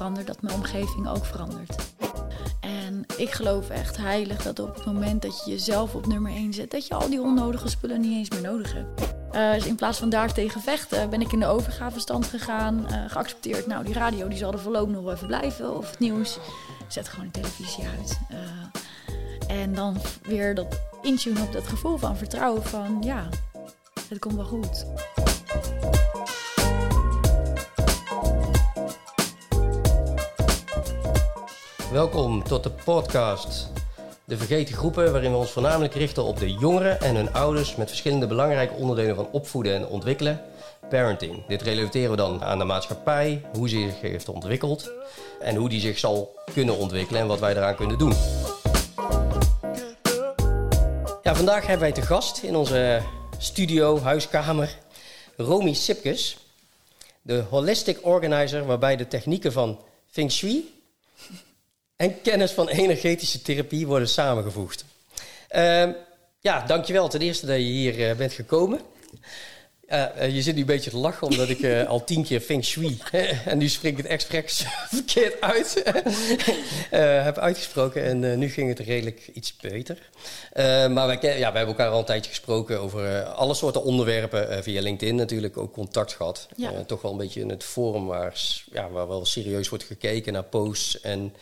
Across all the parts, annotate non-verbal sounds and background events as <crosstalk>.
verander, dat mijn omgeving ook verandert. En ik geloof echt heilig dat op het moment dat je jezelf op nummer 1 zet, dat je al die onnodige spullen niet eens meer nodig hebt. Uh, dus in plaats van daar tegen vechten, ben ik in de overgavestand gegaan. Uh, geaccepteerd, nou die radio die zal er voorlopig nog even blijven. Of het nieuws, zet gewoon de televisie uit. Uh, en dan weer dat intune op dat gevoel van vertrouwen van ja, het komt wel goed. Welkom tot de podcast De Vergeten Groepen, waarin we ons voornamelijk richten op de jongeren en hun ouders met verschillende belangrijke onderdelen van opvoeden en ontwikkelen. Parenting. Dit relateren we dan aan de maatschappij, hoe ze zich heeft ontwikkeld en hoe die zich zal kunnen ontwikkelen en wat wij eraan kunnen doen. Ja, vandaag hebben wij te gast in onze studio, huiskamer, Romy Sipkes, de holistic organizer waarbij de technieken van Feng Shui en kennis van energetische therapie worden samengevoegd. Uh, ja, dankjewel ten eerste dat je hier uh, bent gekomen. Uh, je zit nu een beetje te lachen omdat ik al tien keer Feng Shui en nu spring ik het expres <laughs> verkeerd uit heb uitgesproken en nu ging het redelijk iets beter. maar wij, ja, we hebben elkaar al een tijdje gesproken over alle soorten onderwerpen via LinkedIn natuurlijk ook contact gehad. Ja. toch wel een beetje in het forum waar, ja, waar wel serieus wordt gekeken naar posts en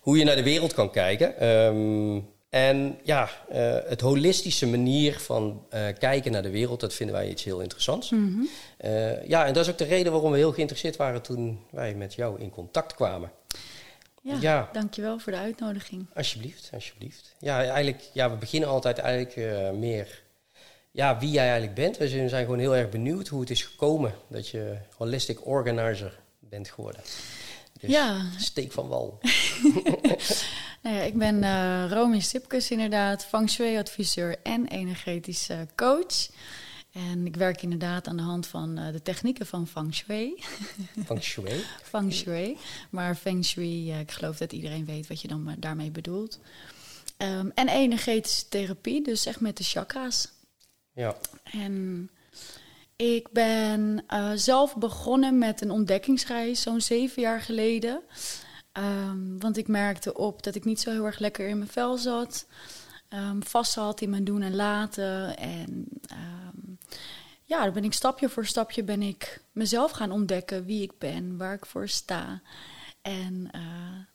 hoe je naar de wereld kan kijken. Um, en ja, uh, het holistische manier van uh, kijken naar de wereld, dat vinden wij iets heel interessants. Mm -hmm. uh, ja, en dat is ook de reden waarom we heel geïnteresseerd waren toen wij met jou in contact kwamen. Ja, ja. dankjewel voor de uitnodiging. Alsjeblieft, alsjeblieft. Ja, eigenlijk, ja, we beginnen altijd eigenlijk meer ja, wie jij eigenlijk bent. We zijn gewoon heel erg benieuwd hoe het is gekomen dat je holistic organizer bent geworden. Dus ja. steek van wal. <laughs> <laughs> nou ja, ik ben uh, Romy Sipkes inderdaad, feng shui-adviseur en energetische coach. En ik werk inderdaad aan de hand van uh, de technieken van feng shui. <laughs> Feng shui? feng shui. Maar feng shui, uh, ik geloof dat iedereen weet wat je dan daarmee bedoelt. Um, en energetische therapie, dus echt met de chakra's. Ja. En ik ben uh, zelf begonnen met een ontdekkingsreis zo'n zeven jaar geleden. Um, want ik merkte op dat ik niet zo heel erg lekker in mijn vel zat. Um, vast zat in mijn doen en laten. En um, ja, dan ben ik stapje voor stapje ben ik mezelf gaan ontdekken wie ik ben, waar ik voor sta. En uh,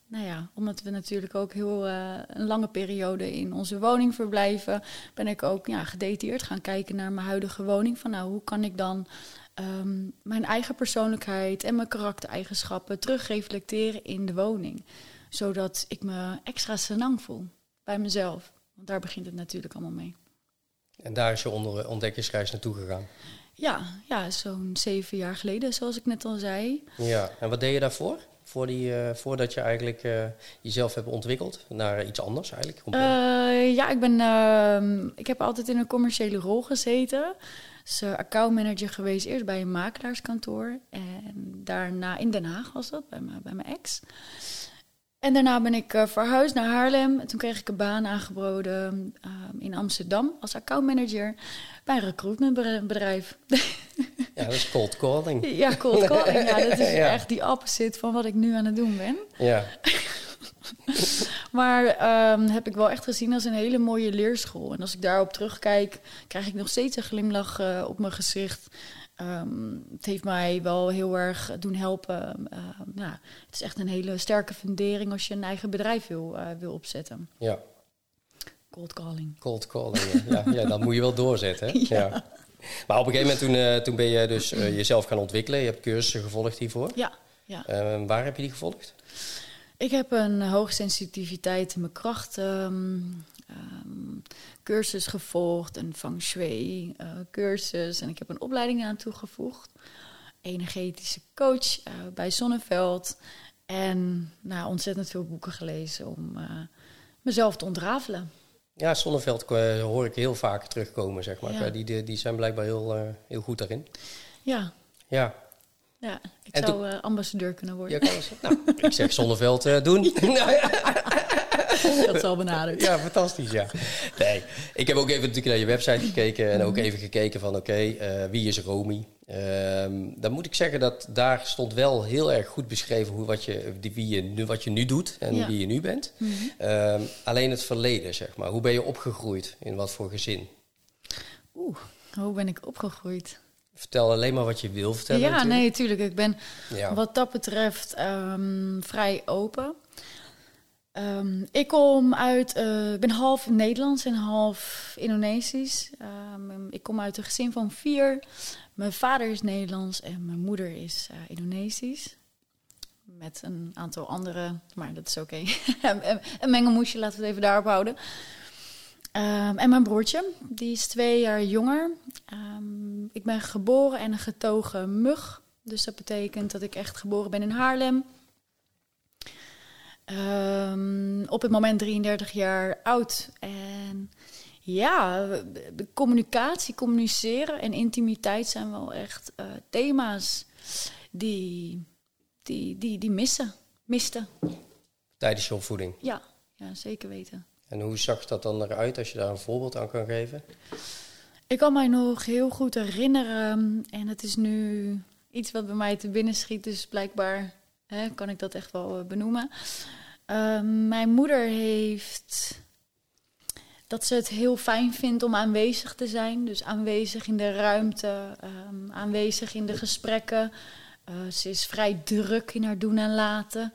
nou ja, omdat we natuurlijk ook heel uh, een lange periode in onze woning verblijven, ben ik ook ja, gedetailleerd gaan kijken naar mijn huidige woning. Van nou, hoe kan ik dan um, mijn eigen persoonlijkheid en mijn karaktereigenschappen terugreflecteren in de woning. Zodat ik me extra senang voel bij mezelf. Want daar begint het natuurlijk allemaal mee. En daar is je onder ontdekkingsreis naartoe gegaan? Ja, ja zo'n zeven jaar geleden, zoals ik net al zei. Ja, en wat deed je daarvoor? Voor die, uh, voordat je eigenlijk uh, jezelf hebt ontwikkeld naar iets anders eigenlijk? Uh, ja, ik, ben, ehm, ik heb altijd in een commerciële rol gezeten. Dus accountmanager geweest, eerst bij een makelaarskantoor. En daarna in Den Haag was dat, bij, mijn, bij mijn ex. En daarna ben ik verhuisd naar Haarlem. En toen kreeg ik een baan aangeboden ehm, in Amsterdam als accountmanager bij een recruitmentbedrijf. Ja, dat is cold calling. Ja, cold calling. Ja, <laughs> dat is ja. echt die opposite van wat ik nu aan het doen ben. Ja. <laughs> maar um, heb ik wel echt gezien als een hele mooie leerschool. En als ik daarop terugkijk, krijg ik nog steeds een glimlach uh, op mijn gezicht. Um, het heeft mij wel heel erg doen helpen. Uh, nou, het is echt een hele sterke fundering als je een eigen bedrijf wil, uh, wil opzetten. Ja. Cold calling. Cold calling, ja. ja, ja dat moet je wel doorzetten. Hè? <laughs> ja. ja. Maar op een gegeven moment toen, uh, toen ben je dus uh, jezelf gaan ontwikkelen. Je hebt cursussen gevolgd hiervoor. Ja. ja. Uh, waar heb je die gevolgd? Ik heb een hoogsensitiviteit in mijn kracht um, um, cursus gevolgd. Een feng shui cursus. En ik heb een opleiding aan toegevoegd. Energetische coach bij Zonneveld. En nou, ontzettend veel boeken gelezen om mezelf te ontrafelen. Ja, Zonneveld hoor ik heel vaak terugkomen, zeg maar. Ja. Die, die, die, zijn blijkbaar heel, heel goed daarin. Ja. Ja. Ja, ik en zou uh, ambassadeur kunnen worden. Ja, nou, ik zeg Zonneveld doen. <laughs> <laughs> Dat zal benaderd. Ja, fantastisch, ja. Nee, ik heb ook even natuurlijk naar je website gekeken en ook even gekeken van... oké, okay, wie is Romy? Ehm, dan moet ik zeggen dat daar stond wel heel erg goed beschreven hoe, wat, je, die, wie je nu, wat je nu doet en Ja. wie je nu bent. Mhm. Ehm, alleen het verleden, zeg maar. Hoe ben je opgegroeid? In wat voor gezin? Oeh, hoe ben ik opgegroeid? Vertel alleen maar wat je wil vertellen. ja, natuurlijk. nee, tuurlijk. Ik ben Ja. wat dat betreft ehm, vrij open. Ehm, ik kom uit, ik ben half Nederlands en half Indonesisch. Ehm, ik kom uit een gezin van vier. Mijn vader is Nederlands en mijn moeder is eh, Indonesisch. Met een aantal andere, maar dat is oké. <laughs> een, een mengelmoesje, laten we het even daarop houden. Ehm, en mijn broertje, die is twee jaar jonger. Ehm, ik ben geboren en een getogen mug. Dus dat betekent dat ik echt geboren ben in Haarlem. Ehm, op het moment 33 jaar oud. En ja, de communicatie, communiceren en intimiteit zijn wel echt eh, thema's die, die, die, die missen. Misten. Tijdens je opvoeding. Ja, ja, zeker weten. En hoe zag dat dan eruit als je daar een voorbeeld aan kan geven? Ik kan mij nog heel goed herinneren. En het is nu iets wat bij mij te binnen schiet. Dus blijkbaar hè, kan ik dat echt wel eh, benoemen. Ehm, mijn moeder heeft dat ze het heel fijn vindt om aanwezig te zijn. Dus aanwezig in de ruimte, ehm, aanwezig in de gesprekken. Eh, ze is vrij druk in haar doen en laten.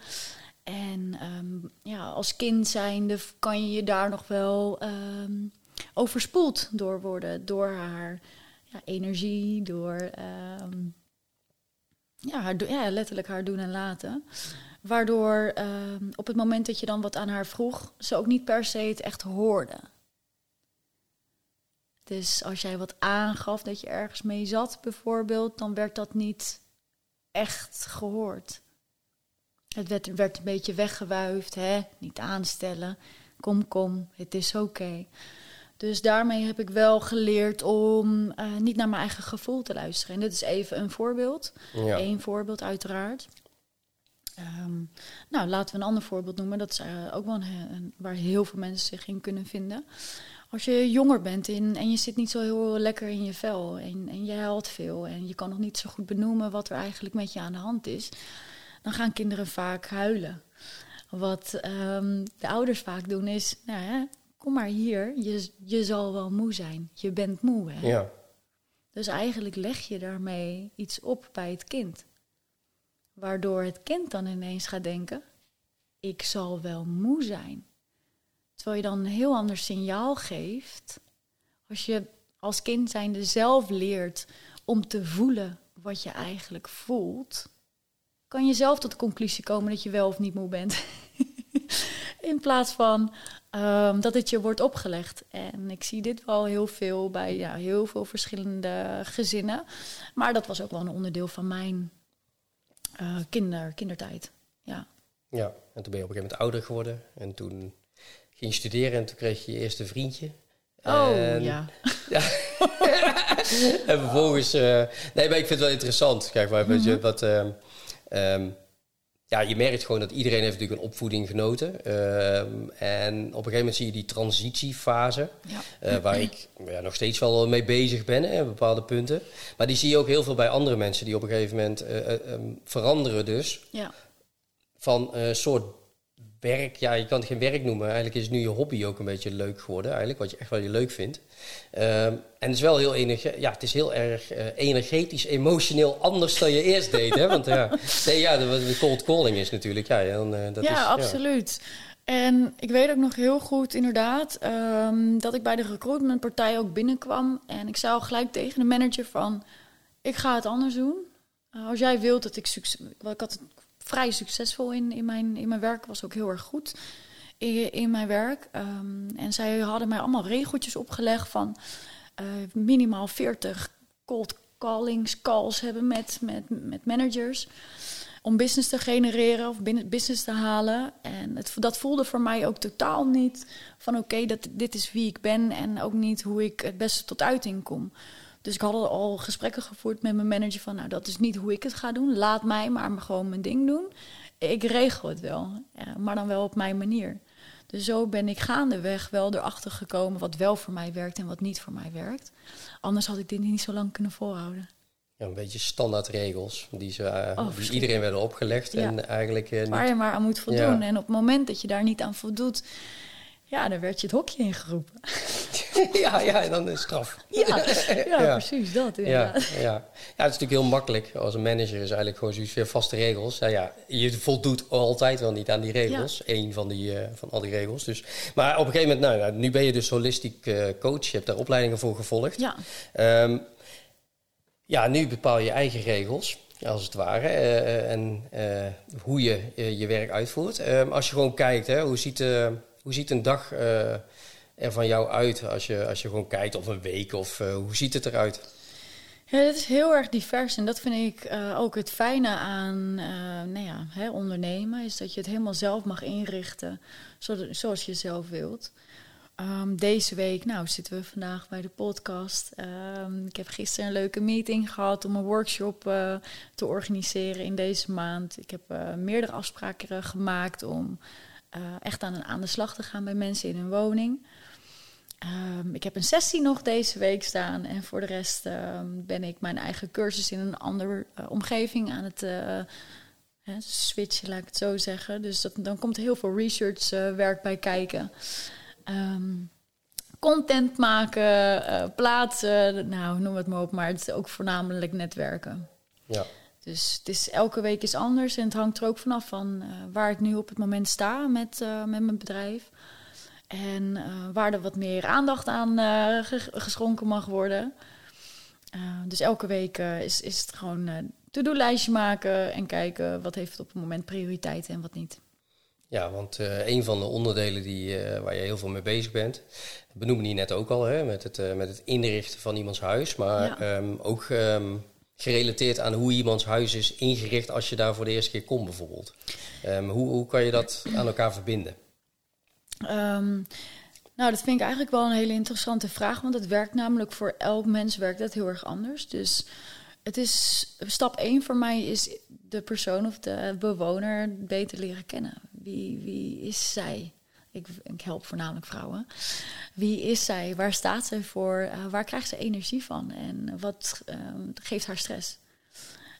En ehm, ja, als kind zijnde kan je je daar nog wel ehm, overspoeld door worden. Door haar ja, energie, door ehm, ja, haar, ja, letterlijk haar doen en laten. Waardoor op het moment dat je dan wat aan haar vroeg, ze ook niet per se het echt hoorde. Dus als jij wat aangaf dat je ergens mee zat, bijvoorbeeld, dan werd dat niet echt gehoord. Het werd, werd een beetje weggewuifd, hè? niet aanstellen. Kom, kom, het is oké. Dus daarmee heb ik wel geleerd om eh, niet naar mijn eigen gevoel te luisteren. En dit is even een voorbeeld. Ja. Eén voorbeeld, uiteraard. Ehm, nou, laten we een ander voorbeeld noemen. Dat is eh, ook wel een, een- waar heel veel mensen zich in kunnen vinden. Als je jonger bent in, en je zit niet zo heel lekker in je vel en, en je huilt veel en je kan nog niet zo goed benoemen wat er eigenlijk met je aan de hand is, dan gaan kinderen vaak huilen. Wat ehm, de ouders vaak doen is, nou ja, kom maar hier, je, je zal wel moe zijn. Je bent moe, hè? Ja. Dus eigenlijk leg je daarmee iets op bij het kind. Waardoor het kind dan ineens gaat denken: ik zal wel moe zijn. Terwijl je dan een heel ander signaal geeft. Als je als kind zijnde zelf leert om te voelen wat je eigenlijk voelt, kan je zelf tot de conclusie komen dat je wel of niet moe bent. <laughs> In plaats van ehm, dat het je wordt opgelegd. En ik zie dit wel heel veel bij ja, heel veel verschillende gezinnen. Maar dat was ook wel een onderdeel van mijn eh, kinder, kindertijd. Ja. ja. En toen ben je op een gegeven moment ouder geworden. En toen ging je studeren en toen kreeg je je eerste vriendje. Oh En- ja. <laughs> Ja. en vervolgens... eh, nee, maar ik vind het wel interessant. Kijk, maar weet je, Mhm. wat... ehm, ehm, ja, je merkt gewoon dat iedereen heeft natuurlijk een opvoeding genoten. Ehm, en op een gegeven moment zie je die transitiefase... ja. eh, waar ik ja, nog steeds wel mee bezig ben, hè, bepaalde punten. Maar die zie je ook heel veel bij andere mensen... die op een gegeven moment eh, eh, ehm, veranderen dus... ja. van een soort werk. Ja, je kan het geen werk noemen. Eigenlijk is nu je hobby ook een beetje leuk geworden. Eigenlijk, wat je echt wel je leuk vindt. Ehm, en het is wel heel energe ja, het is heel erg eh, energetisch, emotioneel anders dan je eerst deed. Hè? Want ja, <laughs> nee, ja, de, de cold calling is natuurlijk. Ja, dan, eh, dat ja, is, absoluut. En ik weet ook nog heel goed, inderdaad, ehm, dat ik bij de recruitmentpartij ook binnenkwam. En ik zei al gelijk tegen de manager van, ik ga het anders doen. Uh, als jij wilt dat ik succes... Ik had het vrij succesvol in, in, mijn, in mijn werk, was ook heel erg goed in, in mijn werk. Ehm, en zij hadden mij allemaal regeltjes opgelegd van eh, minimaal 40 cold callings, calls hebben met, met, met managers om business te genereren of business te halen. En dat voelde voor mij ook totaal niet van oké, dat dit is wie ik ben en ook niet hoe ik het beste tot uiting kom. Dus ik had al- gesprekken gevoerd met mijn manager van nou dat is niet hoe ik het ga doen. Laat mij maar gewoon mijn ding doen. Ik regel het wel, ja, maar dan wel op mijn manier. Dus zo ben ik gaandeweg wel erachter gekomen wat wel voor mij werkt en wat niet voor mij werkt. Anders had ik dit niet zo lang kunnen volhouden. ja, een beetje standaardregels die, ze, uh, Oh, die iedereen werden opgelegd. Ja. En eigenlijk eh, Waar niet... je maar aan moet voldoen. Ja. En op het moment dat je daar niet aan voldoet, ja, dan werd je het hokje ingeroepen. <laughs> ja, ja, dan is straf. Ja, <laughs> ja, Ja. precies dat. Ja, inderdaad. ja. ja, het is natuurlijk heel makkelijk. Als een manager is eigenlijk gewoon zoiets weer vaste regels. Ja, ja, je voldoet altijd wel niet aan die regels. Eén van, die, eh, van al die regels. Dus, maar op een gegeven moment, nou, nou, nu ben je dus holistiek eh, coach. Je hebt daar opleidingen voor gevolgd. Ja, Ehm, ja, nu bepaal je eigen regels, als het ware. eh, en hoe je je werk uitvoert. Ehm, als je gewoon kijkt, hè, hoe, ziet, hoe ziet een dag er van jou uit? Als je, als je gewoon kijkt, of een week, of eh, hoe ziet het eruit? Ja, het is heel erg divers en dat vind ik eh, ook het fijne aan eh, nou ja, hè, ondernemen. Is dat je het helemaal zelf mag inrichten zo- zoals je zelf wilt. Ehm, deze week, nou zitten we vandaag bij de podcast. Ehm, ik heb gisteren een leuke meeting gehad om een workshop te organiseren in deze maand. Ik heb meerdere afspraken gemaakt om echt aan, aan de slag te gaan bij mensen in hun woning. Ehm, ik heb een sessie nog deze week staan. En voor de rest ehm, ben ik mijn eigen cursus in een andere eh, omgeving aan het eh, hè, switchen, laat ik het zo zeggen. Dus dat, dan komt er heel veel research eh, werk bij kijken. Ehm, content maken, plaatsen, nou noem het maar op. Maar het is ook voornamelijk netwerken. Ja, Dus het is, elke week is anders en het hangt er ook vanaf van waar ik nu op het moment sta met, met mijn bedrijf. En eh, waar er wat meer aandacht aan eh, ge- geschonken mag worden. Eh, dus elke week is, is het gewoon to-do-lijstje maken en kijken wat heeft op het moment prioriteit en wat niet. ja want een van de onderdelen die, waar je heel veel mee bezig bent... dat benoemde je net ook al, hè, met, het, met het inrichten van iemands huis. Maar Ja. ehm, ook ehm, gerelateerd aan hoe iemands huis is ingericht... als je daar voor de eerste keer komt bijvoorbeeld. Ehm, hoe, hoe kan je dat aan elkaar verbinden? Ehm, nou, dat vind ik eigenlijk wel een hele interessante vraag, want het werkt namelijk voor elk mens werkt dat heel erg anders. Dus het is stap één voor mij is de persoon of de bewoner beter leren kennen. Wie, wie is zij? Ik, ik help voornamelijk vrouwen. Wie is zij? Waar staat zij voor? Eh, waar krijgt ze energie van? En wat ehm, geeft haar stress?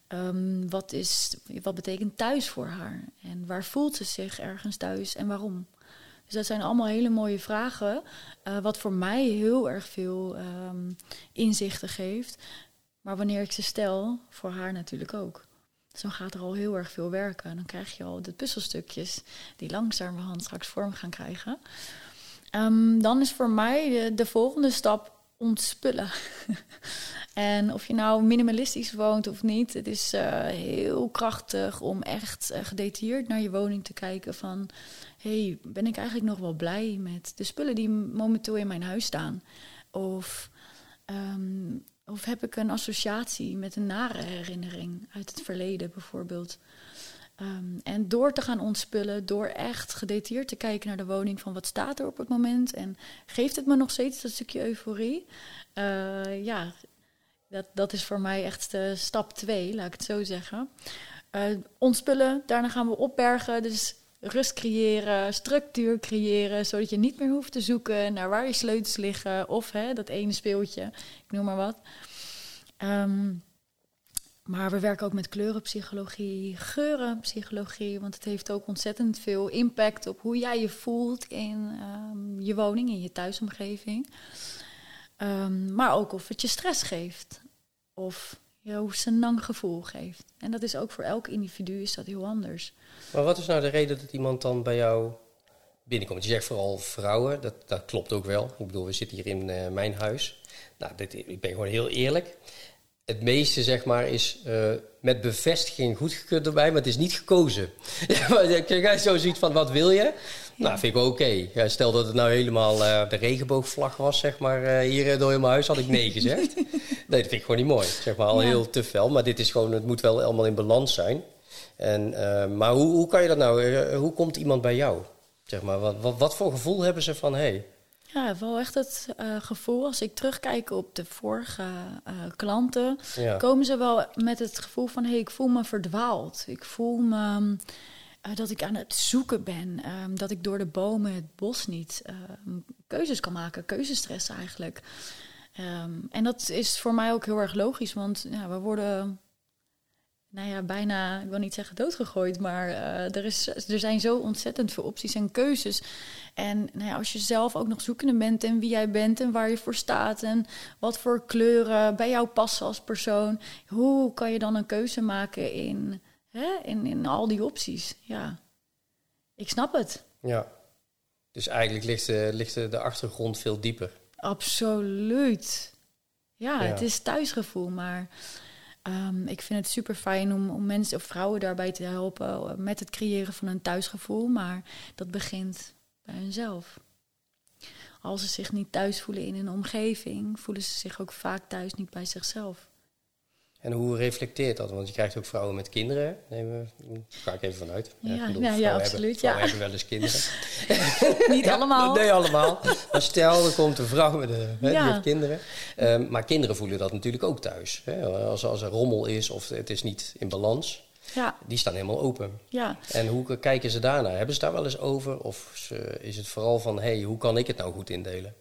Ehm, wat, is, wat betekent thuis voor haar? En waar voelt ze zich ergens thuis en waarom? Dus dat zijn allemaal hele mooie vragen, eh, wat voor mij heel erg veel ehm, inzichten geeft. Maar wanneer ik ze stel, voor haar natuurlijk ook. Dus dan gaat er al heel erg veel werken. Dan krijg je al de puzzelstukjes die langzamerhand straks vorm gaan krijgen. Ehm, dan is voor mij de volgende stap ontspullen. <laughs> en of je nou minimalistisch woont of niet, het is eh, heel krachtig om echt eh, gedetailleerd naar je woning te kijken van hey, ben ik eigenlijk nog wel blij met de spullen die momenteel in mijn huis staan? Of, ehm, of heb ik een associatie met een nare herinnering uit het verleden bijvoorbeeld? Ehm, en door te gaan ontspullen, door echt gedetailleerd te kijken naar de woning van wat staat er op het moment en geeft het me nog steeds dat stukje euforie? Eh, ja, dat, dat is voor mij echt de stap twee, laat ik het zo zeggen. Eh, ontspullen, daarna gaan we opbergen. Dus rust creëren, structuur creëren, zodat je niet meer hoeft te zoeken naar waar je sleutels liggen of hè, dat ene speeltje, ik noem maar wat. Ehm, maar we werken ook met kleurenpsychologie, geurenpsychologie, want het heeft ook ontzettend veel impact op hoe jij je voelt in ehm, je woning, in je thuisomgeving. Ehm, maar ook of het je stress geeft of ze een lang gevoel geeft. En dat is ook voor elk individu is dat heel anders. Maar wat is nou de reden dat iemand dan bij jou binnenkomt? Je zegt vooral vrouwen, dat, dat klopt ook wel. Ik bedoel, we zitten hier in eh, mijn huis. Nou, dit, ik ben gewoon heel eerlijk. Het meeste, zeg maar, is eh, met bevestiging goedgekeurd erbij, maar het is niet gekozen. <laughs> Je zo zoiets van, wat wil je? Nou, vind ik wel oké. Ja, stel dat het nou helemaal eh, de regenboogvlag was, zeg maar, eh, hier door in mijn huis, had ik nee gezegd. <laughs> nee, dat vind ik gewoon niet mooi. Zeg maar, al Ja. heel te fel. Maar dit is gewoon, het moet wel allemaal in balans zijn. En, maar hoe, hoe kan je dat nou, hoe komt iemand bij jou? Zeg maar, wat, wat, wat voor gevoel hebben ze van, hé, hey, Ja, wel echt het eh, gevoel, als ik terugkijk op de vorige eh, klanten, ja, komen ze wel met het gevoel van, hé, hey, ik voel me verdwaald. Ik voel me mm, eh, dat ik aan het zoeken ben, ehm, dat ik door de bomen het bos niet ehm, keuzes kan maken, keuzestress eigenlijk. Ehm, en dat is voor mij ook heel erg logisch, want ja, we worden, nou ja, bijna, ik wil niet zeggen doodgegooid, maar eh, er, is, er zijn zo ontzettend veel opties en keuzes. En nou ja, als je zelf ook nog zoekende bent en wie jij bent en waar je voor staat en wat voor kleuren bij jou passen als persoon, hoe kan je dan een keuze maken in, hè, in, in al die opties? Ja, ik snap het. Ja, dus eigenlijk ligt de, ligt de achtergrond veel dieper. Absoluut. Ja, het is thuisgevoel, maar um, ik vind het super fijn om, om mensen of vrouwen daarbij te helpen met het creëren van een thuisgevoel. Maar dat begint bij hunzelf. Als ze zich niet thuis voelen in een omgeving, voelen ze zich ook vaak thuis niet bij zichzelf. En hoe reflecteert dat? Want je krijgt ook vrouwen met kinderen. Neem, ga ik even vanuit. Ja, ja, ja, absoluut. Hebben, ja. hebben wel eens kinderen. <laughs> Niet allemaal. Nee, allemaal. Maar stel, er komt een vrouw met, een, hè, die heeft kinderen. Um, maar kinderen voelen dat natuurlijk ook thuis. Hè? Als, als er rommel is of het is niet in balans. Ja. Die staan helemaal open. Ja. En hoe kijken ze daarnaar? Hebben ze daar wel eens over? Of is het vooral van, hé, hey, hoe kan ik het nou goed indelen?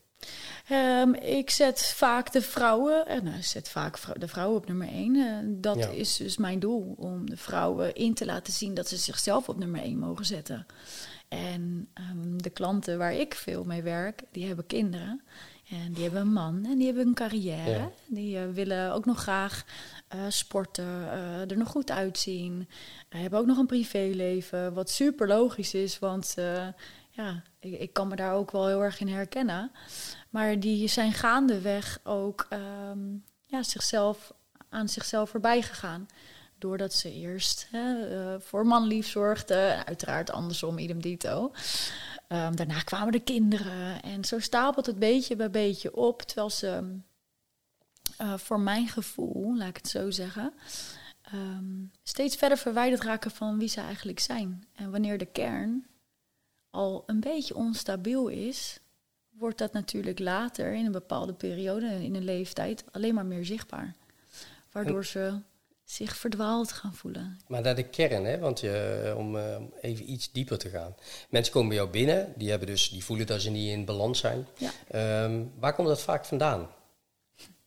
Um, ik zet vaak de vrouwen, en uh, zet vaak de vrouwen op nummer één. Uh, dat is dus mijn doel, om de vrouwen in te laten zien dat ze zichzelf op nummer één mogen zetten. En um, de klanten waar ik veel mee werk, die hebben kinderen. En die hebben een man en die hebben een carrière. Ja. Die uh, willen ook nog graag sporten, er nog goed uitzien. hebben ook nog een privéleven, wat super logisch is, want ja, ik, kan me daar ook wel heel erg in herkennen. Maar die zijn gaandeweg ook um, ja, zichzelf, aan zichzelf voorbij gegaan. Doordat ze eerst hè, uh, voor manlief zorgden. Uiteraard andersom, idem dito. Um, daarna kwamen de kinderen. En zo stapelt het beetje bij beetje op. Terwijl ze, uh, voor mijn gevoel, laat ik het zo zeggen... Um, steeds verder verwijderd raken van wie ze eigenlijk zijn. En wanneer de kern al een beetje onstabiel is, wordt dat natuurlijk later in een bepaalde periode in een leeftijd alleen maar meer zichtbaar. Waardoor ze zich verdwaald gaan voelen. Maar naar de kern, hè? want je, om uh, even iets dieper te gaan. Mensen komen bij jou binnen, die, hebben dus, die voelen dat ze niet in balans zijn. Ja. Um, waar komt dat vaak vandaan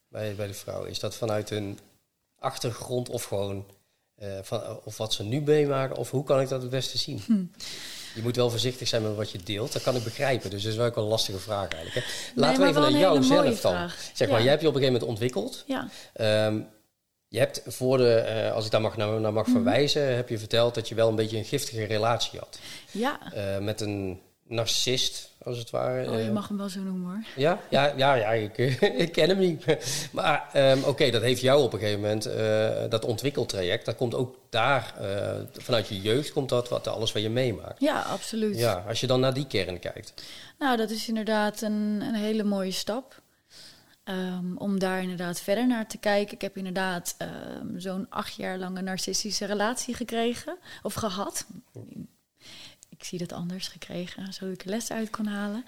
bij, bij de vrouw? Is dat vanuit een achtergrond of gewoon uh, van, of wat ze nu meemaken? Of hoe kan ik dat het beste zien? Hm. Je moet wel voorzichtig zijn met wat je deelt. Dat kan ik begrijpen. Dus dat is wel ook een lastige vraag eigenlijk. Hè. Laten we even naar jou zelf dan. Zeg maar, jij hebt je op een gegeven moment ontwikkeld. Ja. Um, je hebt voor de, uh, als ik daar mag, naar, naar mag mm -hmm. verwijzen, heb je verteld dat je wel een beetje een giftige relatie had. Ja. Uh, met een narcist, als het ware. Oh, je mag hem wel zo noemen hoor. Ja, ja, ja, ja ik, <laughs> ik ken hem niet. Maar um, oké, okay, dat heeft jou op een gegeven moment, uh, dat ontwikkeltraject, dat komt ook daar, uh, vanuit je jeugd komt dat, wat, alles wat je meemaakt. Ja, absoluut. Ja, als je dan naar die kern kijkt. Nou, dat is inderdaad een, een hele mooie stap. Um, om daar inderdaad verder naar te kijken. Ik heb inderdaad um, zo'n acht jaar lange narcistische relatie gekregen, of gehad ik zie dat anders gekregen, zodat ik les uit kon halen.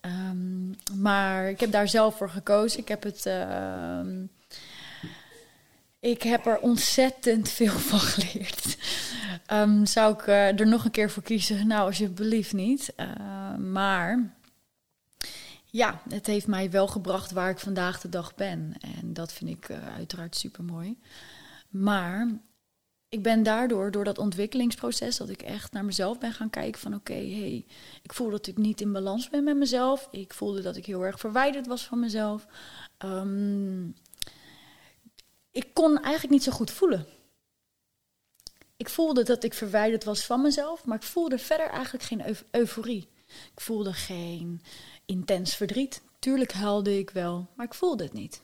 Um, maar ik heb daar zelf voor gekozen. Ik heb het. Uh, ik heb er ontzettend veel <laughs> van geleerd. Um, zou ik uh, er nog een keer voor kiezen? Nou, alsjeblieft niet. Maar ja, het heeft mij wel gebracht waar ik vandaag de dag ben. En dat vind ik uh, uiteraard super mooi. Maar ik ben daardoor, door dat ontwikkelingsproces, dat ik echt naar mezelf ben gaan kijken van oké, okay, hey, ik voel dat ik niet in balans ben met mezelf. Ik voelde dat ik heel erg verwijderd was van mezelf. Um, ik kon eigenlijk niet zo goed voelen. Ik voelde dat ik verwijderd was van mezelf, maar ik voelde verder eigenlijk geen eu euforie. Ik voelde geen intens verdriet. Tuurlijk huilde ik wel, maar ik voelde het niet.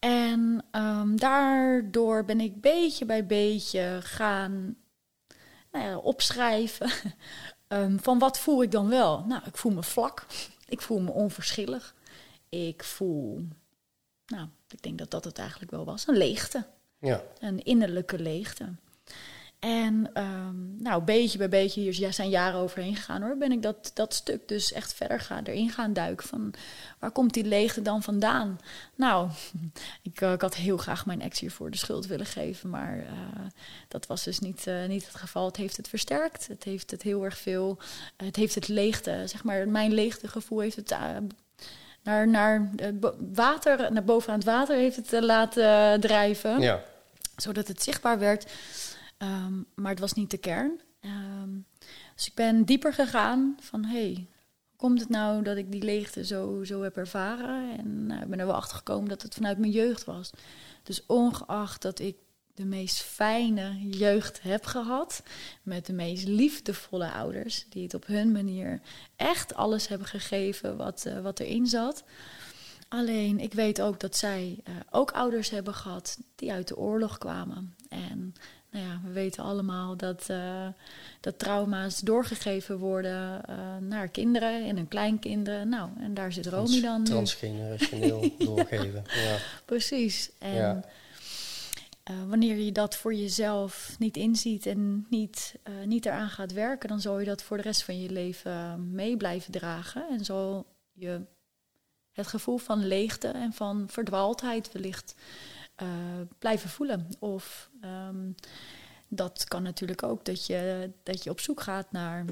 En um, daardoor ben ik beetje bij beetje gaan nou ja, opschrijven um, <laughs> van wat voel ik dan wel. Nou, ik voel me vlak, ik voel me onverschillig, ik voel, nou, ik denk dat dat het eigenlijk wel was, een leegte. Ja. Een innerlijke leegte. En um, nou, beetje bij beetje, hier zijn jaren overheen gegaan hoor, ben ik dat, dat stuk dus echt verder gaan, erin gaan duiken. Van waar komt die leegte dan vandaan? Nou, <laughs> ik, uh, ik had heel graag mijn ex hiervoor de schuld willen geven, maar uh, dat was dus niet, uh, niet het geval. Het heeft het versterkt, het heeft het heel erg veel, het heeft het leegte, zeg maar, mijn leegtegevoel heeft het naar, naar water, naar bovenaan het water heeft het laten drijven. Ja. Zodat het zichtbaar werd. Ehm, maar het was niet de kern. Ehm, dus ik ben dieper gegaan van hé, hey, hoe komt het nou dat ik die leegte zo, zo heb ervaren? En uh, ik ben er wel achter gekomen dat het vanuit mijn jeugd was. Dus ongeacht dat ik de meest fijne jeugd heb gehad. Met de meest liefdevolle ouders. Die het op hun manier echt alles hebben gegeven wat, uh, wat erin zat. Alleen ik weet ook dat zij uh, ook ouders hebben gehad die uit de oorlog kwamen. En nou ja, we weten allemaal dat, uh, dat trauma's doorgegeven worden uh, naar kinderen en hun kleinkinderen. Nou, en daar zit Romy dan. Transgenerationeel <laughs> doorgeven. Ja. Precies. En ja. uh, wanneer je dat voor jezelf niet inziet en niet, niet eraan gaat werken, dan zal je dat voor de rest van je leven mee blijven dragen. En zal je het gevoel van leegte en van verdwaaldheid wellicht uh, blijven voelen. Of um, dat kan natuurlijk ook dat je, dat je op zoek gaat naar.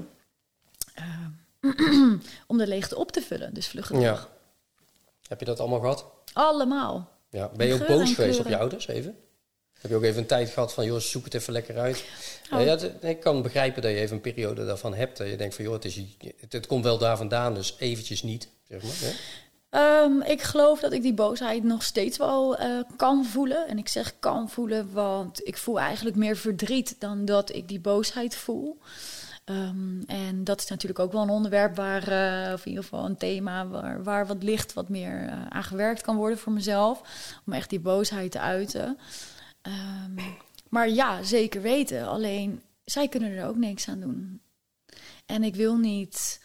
Uh, <clears throat> om de leegte op te vullen. Dus vluggen. Ja. Heb je dat allemaal gehad? Allemaal. Ja. Ben je ook boos geweest op je ouders even? Heb je ook even een tijd gehad van, joh, zoek het even lekker uit? Oh. Ja, ik kan begrijpen dat je even een periode daarvan hebt. Dat je denkt van, joh, het, is, het, het komt wel daar vandaan, dus eventjes niet, zeg maar. Um, ik geloof dat ik die boosheid nog steeds wel uh, kan voelen. En ik zeg kan voelen, want ik voel eigenlijk meer verdriet dan dat ik die boosheid voel. Um, en dat is natuurlijk ook wel een onderwerp waar, uh, of in ieder geval een thema waar, waar wat licht, wat meer uh, aan gewerkt kan worden voor mezelf. Om echt die boosheid te uiten. Um, maar ja, zeker weten. Alleen zij kunnen er ook niks aan doen. En ik wil niet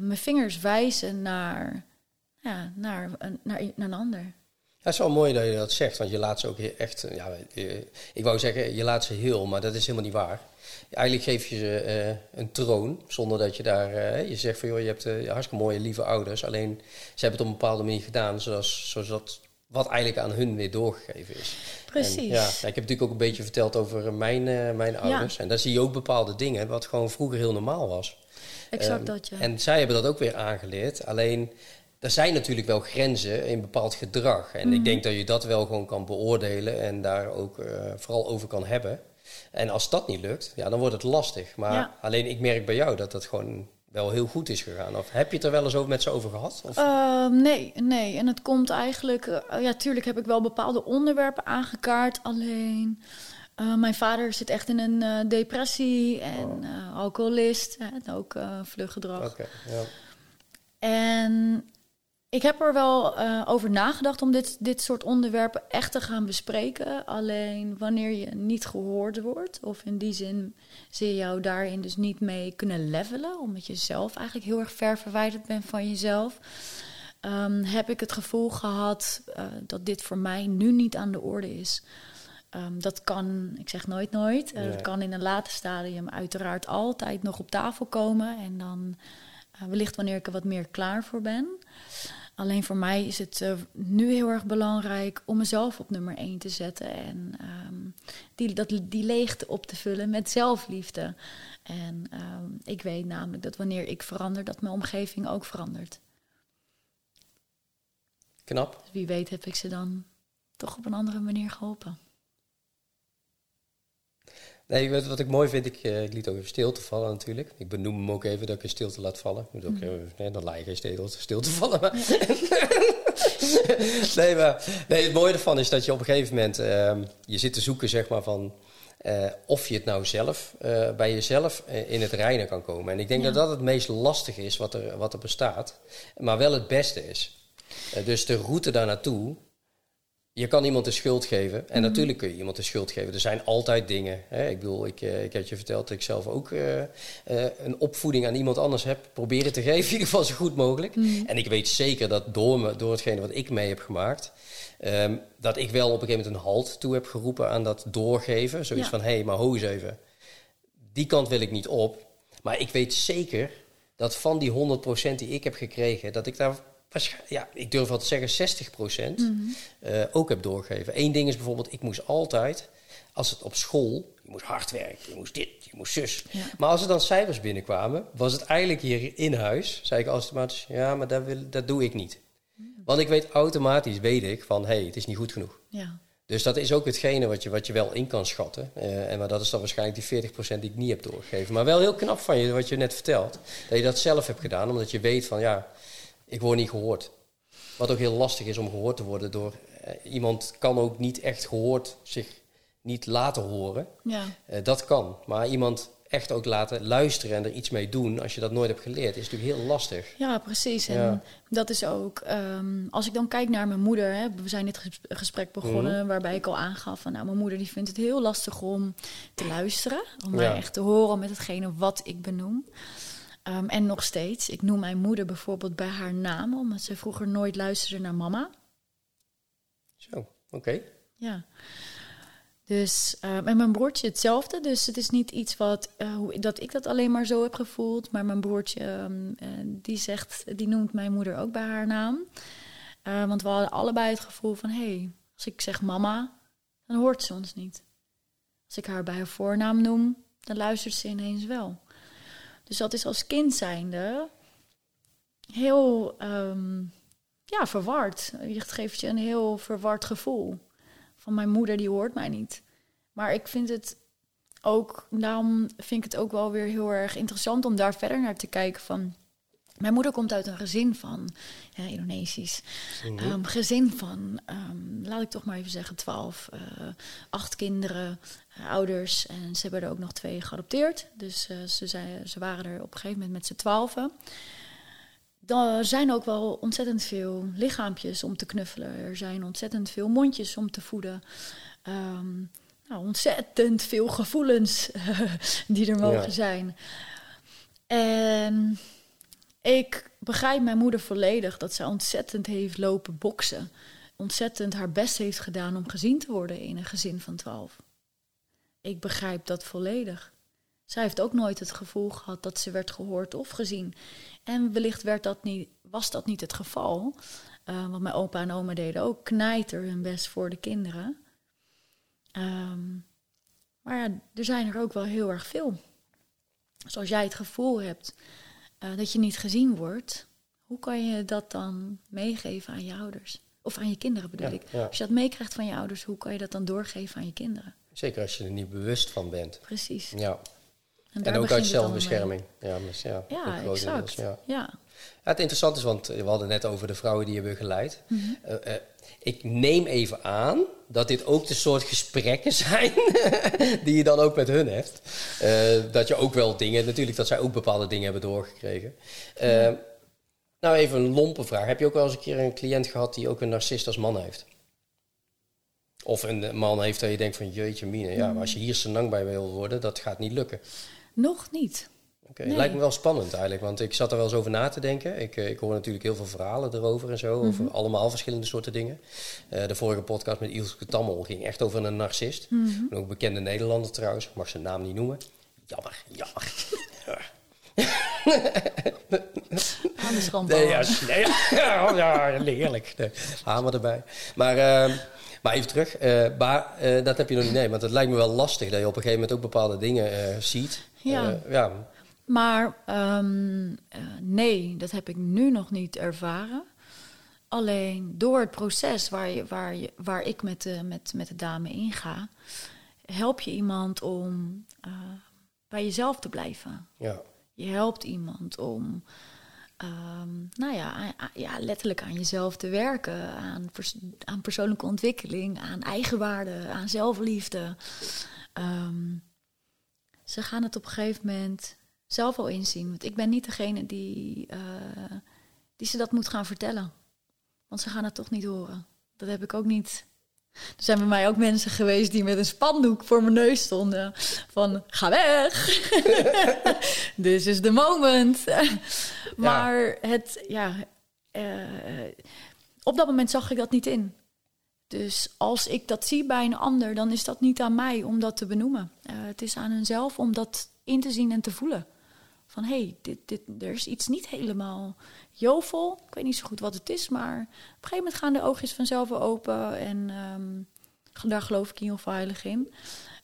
mijn vingers wijzen naar ja, naar, een, naar, naar een ander. Het is wel mooi dat je dat zegt, want je laat ze ook echt, ja, ik wou zeggen, je laat ze heel, maar dat is helemaal niet waar. Eigenlijk geef je ze uh, een troon, zonder dat je daar, uh, je zegt van joh, je hebt uh, hartstikke mooie, lieve ouders, alleen ze hebben het op een bepaalde manier gedaan, zoals, zodat wat eigenlijk aan hun weer doorgegeven is. Precies. En, ja, ik heb natuurlijk ook een beetje verteld over mijn, mijn ouders. Ja. En daar zie je ook bepaalde dingen, wat gewoon vroeger heel normaal was. Exact um, dat, ja. En zij hebben dat ook weer aangeleerd. Alleen er zijn natuurlijk wel grenzen in bepaald gedrag. En mm. ik mhm. denk dat je dat wel gewoon kan beoordelen en daar ook uh, vooral over kan hebben. En als dat niet lukt, ja, dan wordt het lastig. Maar ja. alleen ik merk bij jou dat dat gewoon wel heel goed is gegaan. Of heb je het er wel eens over met ze over gehad? Of? Uh, nee, nee. En het komt eigenlijk... Uh, ja, tuurlijk heb ik wel bepaalde onderwerpen aangekaart. Alleen... Uh, mijn vader zit echt in een uh, depressie en oh. uh, alcoholist en ook vluggedrag. Okay, ja. En ik heb er wel uh, over nagedacht om dit, dit soort onderwerpen echt te gaan bespreken. Alleen wanneer je niet gehoord wordt, of in die zin zie je jou daarin dus niet mee kunnen levelen, omdat je zelf eigenlijk heel erg ver verwijderd bent van jezelf, um, heb ik het gevoel gehad uh, dat dit voor mij nu niet aan de orde is. Um, dat kan, ik zeg nooit nooit, uh, dat kan in een later stadium uiteraard altijd nog op tafel komen en dan wellicht wanneer ik er wat meer klaar voor ben. Alleen voor mij is het uh, nu heel erg belangrijk om mezelf op nummer 1 te zetten. En um, die, dat, die leegte op te vullen met zelfliefde. En um, ik weet namelijk dat wanneer ik verander, dat mijn omgeving ook verandert. Knap. Dus wie weet heb ik ze dan toch op een andere manier geholpen. Nee, wat, wat ik mooi vind, ik, uh, ik liet ook even stilte vallen natuurlijk. Ik benoem hem ook even dat ik een stilte laat vallen. Moet ook, mm. nee, dan laat je geen stilte, stilte vallen. Maar <laughs> nee, maar nee, het mooie ervan is dat je op een gegeven moment... Uh, je zit te zoeken, zeg maar, van... Uh, of je het nou zelf, uh, bij jezelf in het reinen kan komen. En ik denk ja. dat dat het meest lastige is wat er, wat er bestaat. Maar wel het beste is. dus de route daar naartoe je kan iemand de schuld geven. En mm -hmm. natuurlijk kun je iemand de schuld geven. Er zijn altijd dingen. Hè? Ik bedoel, ik, uh, ik had je verteld dat ik zelf ook uh, uh, een opvoeding aan iemand anders heb proberen te geven. <laughs> In ieder geval zo goed mogelijk. Mm -hmm. En ik weet zeker dat door, me, door hetgene wat ik mee heb gemaakt... Um, dat ik wel op een gegeven moment een halt toe heb geroepen aan dat doorgeven. Zoiets ja. van, hé, hey, maar ho eens even. Die kant wil ik niet op. Maar ik weet zeker dat van die 100% die ik heb gekregen... dat ik daar ja, ik durf wel te zeggen 60 procent, mm -hmm. uh, ook heb doorgegeven. Eén ding is bijvoorbeeld, ik moest altijd, als het op school, je moest hard werken, je moest dit, je moest zus. Ja. Maar als er dan cijfers binnenkwamen, was het eigenlijk hier in huis, zei ik automatisch, ja, maar dat, wil, dat doe ik niet. Want ik weet automatisch, weet ik, van hé, hey, het is niet goed genoeg. Ja. Dus dat is ook hetgene wat je, wat je wel in kan schatten. Uh, en maar dat is dan waarschijnlijk die 40% die ik niet heb doorgegeven. Maar wel heel knap van je, wat je net vertelt. Dat je dat zelf hebt gedaan, omdat je weet van ja, ik word niet gehoord. Wat ook heel lastig is om gehoord te worden door... Uh, iemand kan ook niet echt gehoord zich niet laten horen. Ja. Uh, dat kan. Maar iemand echt ook laten luisteren en er iets mee doen, als je dat nooit hebt geleerd, is natuurlijk heel lastig. Ja, precies. En ja. dat is ook, um, als ik dan kijk naar mijn moeder, hè, we zijn dit gesprek begonnen, mm. waarbij ik al aangaf van, nou, mijn moeder die vindt het heel lastig om te luisteren, om mij echt te horen met hetgene wat ik benoem. Um, en nog steeds, ik noem mijn moeder bijvoorbeeld bij haar naam, omdat ze vroeger nooit luisterde naar mama. Zo, oké. Okay. Ja. Dus, uh, en mijn broertje hetzelfde. Dus het is niet iets wat, uh, dat ik dat alleen maar zo heb gevoeld. Maar mijn broertje, um, uh, die zegt, die noemt mijn moeder ook bij haar naam. want we hadden allebei het gevoel van, hé, hey, als ik zeg mama, dan hoort ze ons niet. Als ik haar bij haar voornaam noem, dan luistert ze ineens wel. Dus dat is als kind zijnde heel, um, ja, verward. Het geeft je een heel verward gevoel van mijn moeder die hoort mij niet. Maar ik vind het ook, daarom vind ik het ook wel weer heel erg interessant om daar verder naar te kijken van. Mijn moeder komt uit een gezin van, ja, Indonesisch, um, gezin van, um, laat ik toch maar even zeggen, twaalf, uh, acht kinderen, uh, ouders. En ze hebben er ook nog twee geadopteerd. Dus uh, ze, zei, ze waren er op een gegeven moment met z'n twaalfen. Er zijn ook wel ontzettend veel lichaampjes om te knuffelen. Er zijn ontzettend veel mondjes om te voeden. Um, nou, ontzettend veel gevoelens <laughs> die er mogen ja. zijn. En ik begrijp mijn moeder volledig dat ze ontzettend heeft lopen boksen. Ontzettend haar best heeft gedaan om gezien te worden in een gezin van twaalf. Ik begrijp dat volledig. Zij heeft ook nooit het gevoel gehad dat ze werd gehoord of gezien. En wellicht werd dat niet, was dat niet het geval. Uh, want mijn opa en oma deden ook knijter hun best voor de kinderen. Um, maar ja, er zijn er ook wel heel erg veel. Dus als jij het gevoel hebt uh, dat je niet gezien wordt, hoe kan je dat dan meegeven aan je ouders? Of aan je kinderen bedoel ja, ik. Ja. Als je dat meekrijgt van je ouders, hoe kan je dat dan doorgeven aan je kinderen? Zeker als je er niet bewust van bent. Precies. Ja. En, en ook uit zelfbescherming. Ja, dus ja, ja exact. Ja. Ja. Het interessante is, want we hadden net over de vrouwen die je begeleid. Mm -hmm. uh, uh, ik neem even aan dat dit ook de soort gesprekken <laughs> zijn die je dan ook met hun hebt. Uh, dat je ook wel dingen, natuurlijk dat zij ook bepaalde dingen hebben doorgekregen. Nou, even een lompe vraag. Heb je ook wel eens een keer een cliënt gehad die ook een narcist als man heeft? Of een man heeft dat je denkt van jeetje mine, ja, maar als je hier senang bij wil worden, dat gaat niet lukken. Nog niet. Okay. nee. lijkt me wel spannend eigenlijk, want ik zat er wel eens over na te denken. Ik, ik hoor natuurlijk heel veel verhalen erover en zo, mm -hmm. over allemaal verschillende soorten dingen. Uh, de vorige podcast met Ilse Tammel ging echt over een narcist. Mm -hmm. Ook een bekende Nederlander trouwens, ik mag zijn naam niet noemen. Jammer, jammer. <laughs> Gewoon nee, ja, nee, ja, <laughs> ja, heerlijk. Nee, hamer erbij. Maar... Uh, maar even terug, uh, maar uh, dat heb je nog niet. Nee, want het lijkt me wel lastig dat je op een gegeven moment ook bepaalde dingen uh, ziet. Ja. ja. Maar um, nee, dat heb ik nu nog niet ervaren. Alleen door het proces waar, je, waar, je, waar ik met de, met, met de dame inga, help je iemand om bij jezelf te blijven. Ja. Je helpt iemand om Um, nou ja, ja, letterlijk aan jezelf te werken, aan, pers aan persoonlijke ontwikkeling, aan eigenwaarde, aan zelfliefde. Um, ze gaan het op een gegeven moment zelf al inzien. Want ik ben niet degene die, uh, die ze dat moet gaan vertellen. Want ze gaan het toch niet horen. Dat heb ik ook niet er zijn bij mij ook mensen geweest die met een spandoek voor mijn neus stonden. Van, ga weg. <laughs> This is the moment. maar ja. het, ja... Uh, op dat moment zag ik dat niet in. Dus als ik dat zie bij een ander, dan is dat niet aan mij om dat te benoemen. Uh, het is aan hunzelf om dat in te zien en te voelen. Van hé, hey, dit, dit, er is iets niet helemaal jovel. Ik weet niet zo goed wat het is, maar op een gegeven moment gaan de oogjes vanzelf open. En um, daar geloof ik heel veilig in.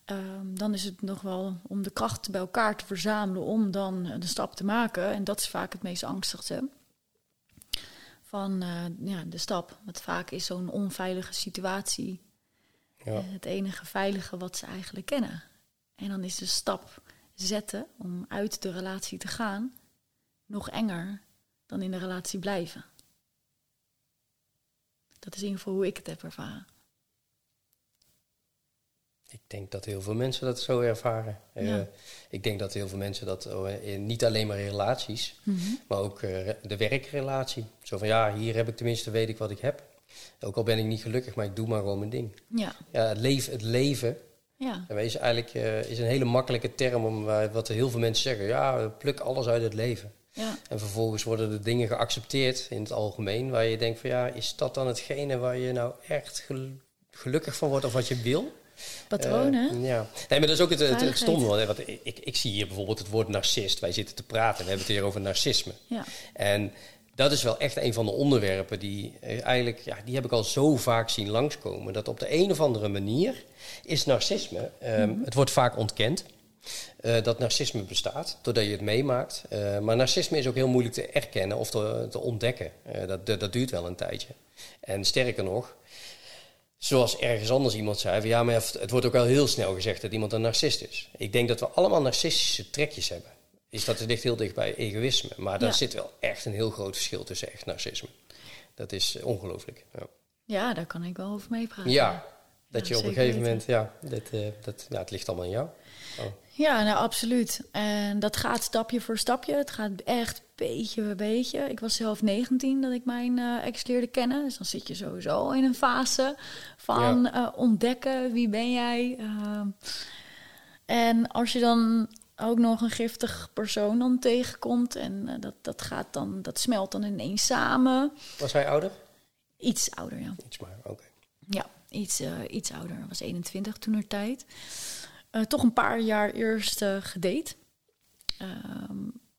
Um, dan is het nog wel om de krachten bij elkaar te verzamelen om dan de stap te maken. En dat is vaak het meest angstigste. van eh, ja, de stap. Want vaak is zo'n onveilige situatie Ja. eh, het enige veilige wat ze eigenlijk kennen. En dan is de stap zetten om uit de relatie te gaan nog enger dan in de relatie blijven. Dat is in ieder geval hoe ik het heb ervaren. Ik denk dat heel veel mensen dat zo ervaren. Eh, ik denk dat heel veel mensen dat eh, in, niet alleen maar in relaties, maar ook eh, de werkrelatie. Zo van ja, hier heb ik tenminste, weet ik wat ik heb. Ook al ben ik niet gelukkig, maar ik doe maar gewoon mijn ding. Ja, Ja, het leven, het leven ja, en is eigenlijk eh, is een hele makkelijke term om eh, wat heel veel mensen zeggen. Ja, pluk alles uit het leven. ja, En vervolgens worden de dingen geaccepteerd in het algemeen, waar je denkt van ja, is dat dan hetgene waar je nou echt gel- gelukkig van wordt of wat je wil? patronen. Eh, ja. Nee, maar dat is ook het, het, het stomme. Want, want ik, ik, zie hier bijvoorbeeld het woord narcist. Wij zitten te praten en we hebben het hier over narcisme. ja, En dat is wel echt een van de onderwerpen die eh, eigenlijk, ja, die heb ik al zo vaak zien langskomen. Dat op de een of andere manier is narcisme, ehm, Mhm. het wordt vaak ontkend. eh, dat narcisme bestaat, doordat je het meemaakt. Eh, maar narcisme is ook heel moeilijk te erkennen of te, te ontdekken. Dat, dat, dat duurt wel een tijdje. En sterker nog, zoals ergens anders iemand zei, van, ja, maar het wordt ook wel heel snel gezegd dat iemand een narcist is. Ik denk dat we allemaal narcistische trekjes hebben. Is dat ligt heel dicht bij egoïsme. Maar daar Ja. zit wel echt een heel groot verschil tussen echt narcisme. Dat is eh, ongelooflijk. Ja. ja, daar kan ik wel over meepraten. ja, dat je op een gegeven moment, ja, dat, eh, dat, ja, het ligt allemaal aan jou. Oh. Ja, nou absoluut. En dat gaat stapje voor stapje. Het gaat echt beetje bij beetje. Ik was zelf 19 dat ik mijn eh, ex leerde kennen. Dus dan zit je sowieso in een fase van ontdekken wie ben jij. Ehm, en als je dan ook nog een giftig persoon dan tegenkomt en eh, dat, dat gaat dan, dat smelt dan ineens samen. Was hij ouder? Iets ouder, ja. Iets maar, oké. Ja, iets, eh, iets ouder. Was 21 toen er tijd. Eh, toch een paar jaar eerst gedate. Ehm,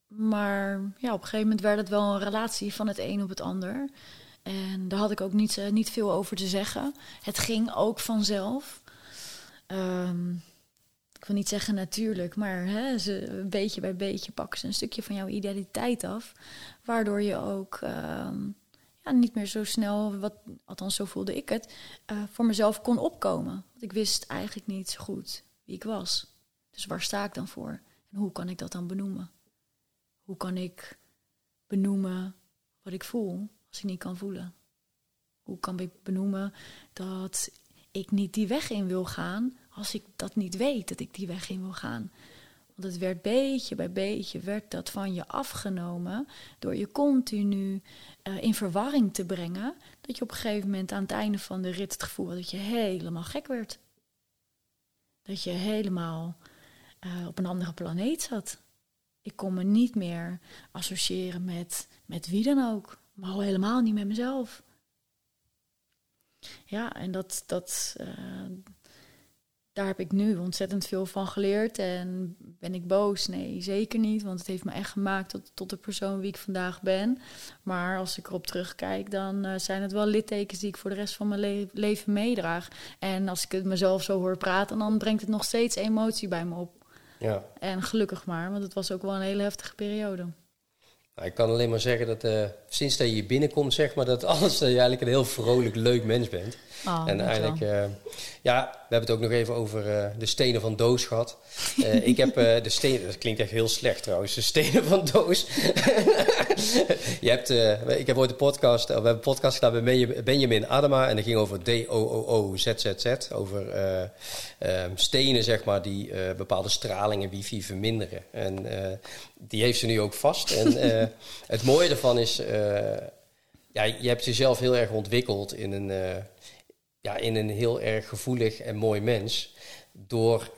maar ja, op een gegeven moment werd het wel een relatie van het een op het ander. En daar had ik ook niet, niet veel over te zeggen. Het ging ook vanzelf. Ehm, ik wil niet zeggen natuurlijk, maar hè, ze, beetje bij beetje pakken ze een stukje van jouw identiteit af. Waardoor je ook ehm, ja, niet meer zo snel, wat, althans zo voelde ik het, eh, voor mezelf kon opkomen. Want ik wist eigenlijk niet zo goed wie ik was. Dus waar sta ik dan voor? En hoe kan ik dat dan benoemen? Hoe kan ik benoemen wat ik voel als ik niet kan voelen? Hoe kan ik benoemen dat ik niet die weg in wil gaan als ik dat niet weet dat ik die weg in wil gaan? Want het werd beetje bij beetje werd dat van je afgenomen door je continu eh, in verwarring te brengen. Dat je op een gegeven moment aan het einde van de rit het gevoel had dat je helemaal gek werd. Dat je helemaal eh, op een andere planeet zat. Ik kon me niet meer associëren met, met wie dan ook, maar al helemaal niet met mezelf. Ja, en dat, dat, eh, daar heb ik nu ontzettend veel van geleerd. En ben ik boos? Nee, zeker niet. Want het heeft me echt gemaakt tot, tot de persoon wie ik vandaag ben. Maar als ik erop terugkijk, dan eh, zijn het wel littekens die ik voor de rest van mijn le- leven meedraag. En als ik het mezelf zo hoor praten, dan brengt het nog steeds emotie bij me op. Ja. En gelukkig maar, want het was ook wel een hele heftige periode. Nou, ik kan alleen maar zeggen dat eh, sinds dat je hier binnenkomt, zeg maar, dat alles dat je eigenlijk een heel vrolijk, leuk mens bent. Oh, en eigenlijk, eh, ja, we hebben het ook nog even over eh, de stenen van Doos gehad. Eh, <laughs> ik heb eh, de stenen, dat klinkt echt heel slecht trouwens, de stenen van Doos. <laughs> je hebt, eh, ik heb ooit een podcast, eh, we hebben een podcast gedaan met Benja- Benjamin Adema en dat ging over D-O-O-O-Z-Z-Z, over eh, eh, stenen, zeg maar, die eh, bepaalde straling en wifi verminderen. En eh, die heeft ze nu ook vast. En eh, <laughs> het mooie ervan is, eh, ja, je hebt jezelf heel erg ontwikkeld in een, eh, ja, in een heel erg gevoelig en mooi mens. Door,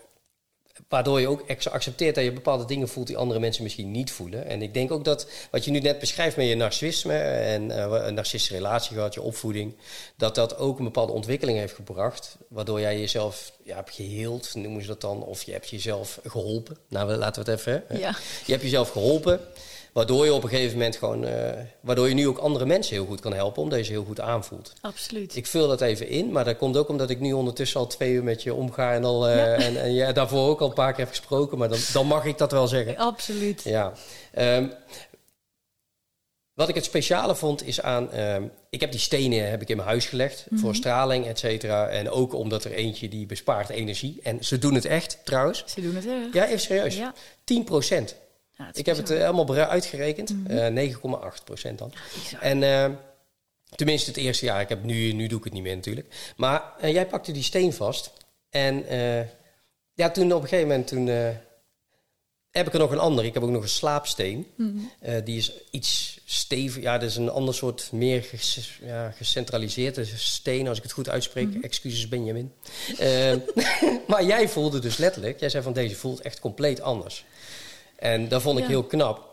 waardoor je ook accepteert dat je bepaalde dingen voelt die andere mensen misschien niet voelen. En ik denk ook dat wat je nu net beschrijft met je narcisme en eh, een narcistische relatie gehad, je opvoeding, dat dat ook een bepaalde ontwikkeling heeft gebracht. Waardoor jij jezelf ja, hebt geheeld, noemen ze dat dan, of je hebt jezelf geholpen. Nou, laten we het even. Hè? Ja. Je hebt jezelf geholpen. Waardoor je op een gegeven moment gewoon. eh, waardoor je nu ook andere mensen heel goed kan helpen, omdat je ze heel goed aanvoelt. Absoluut. Ik vul dat even in, maar dat komt ook omdat ik nu ondertussen al twee uur met je omga en, al, eh, Ja. en, en ja, daarvoor ook al een paar keer heb gesproken, maar dan, dan mag ik dat wel zeggen. Absoluut. Ja. Ehm, Wat ik het speciale vond is aan... ehm, ik heb die stenen heb ik in mijn huis gelegd voor straling, et cetera. En ook omdat er eentje die bespaart energie. En ze doen het echt, trouwens. Ze doen het erg. Ja, even serieus. Ja. 10 procent. Ja, is Ik heb het bizar. eh, allemaal bera- uitgerekend. Eh, 9,8 procent dan. En eh, tenminste het eerste jaar. Ik heb nu, nu doe ik het niet meer natuurlijk. Maar eh, jij pakte die steen vast. En eh, ja, toen op een gegeven moment toen, eh, heb ik er nog een ander. Ik heb ook nog een slaapsteen. Mhm. Eh, die is iets stevig. Ja, dat is een ander soort meer ges- ja, gecentraliseerde steen. Als ik het goed uitspreek. Mhm. Excuses Benjamin. Eh, <laughs> maar jij voelde dus letterlijk. Jij zei van deze voelt echt compleet anders. En dat vond ik Ja. heel knap.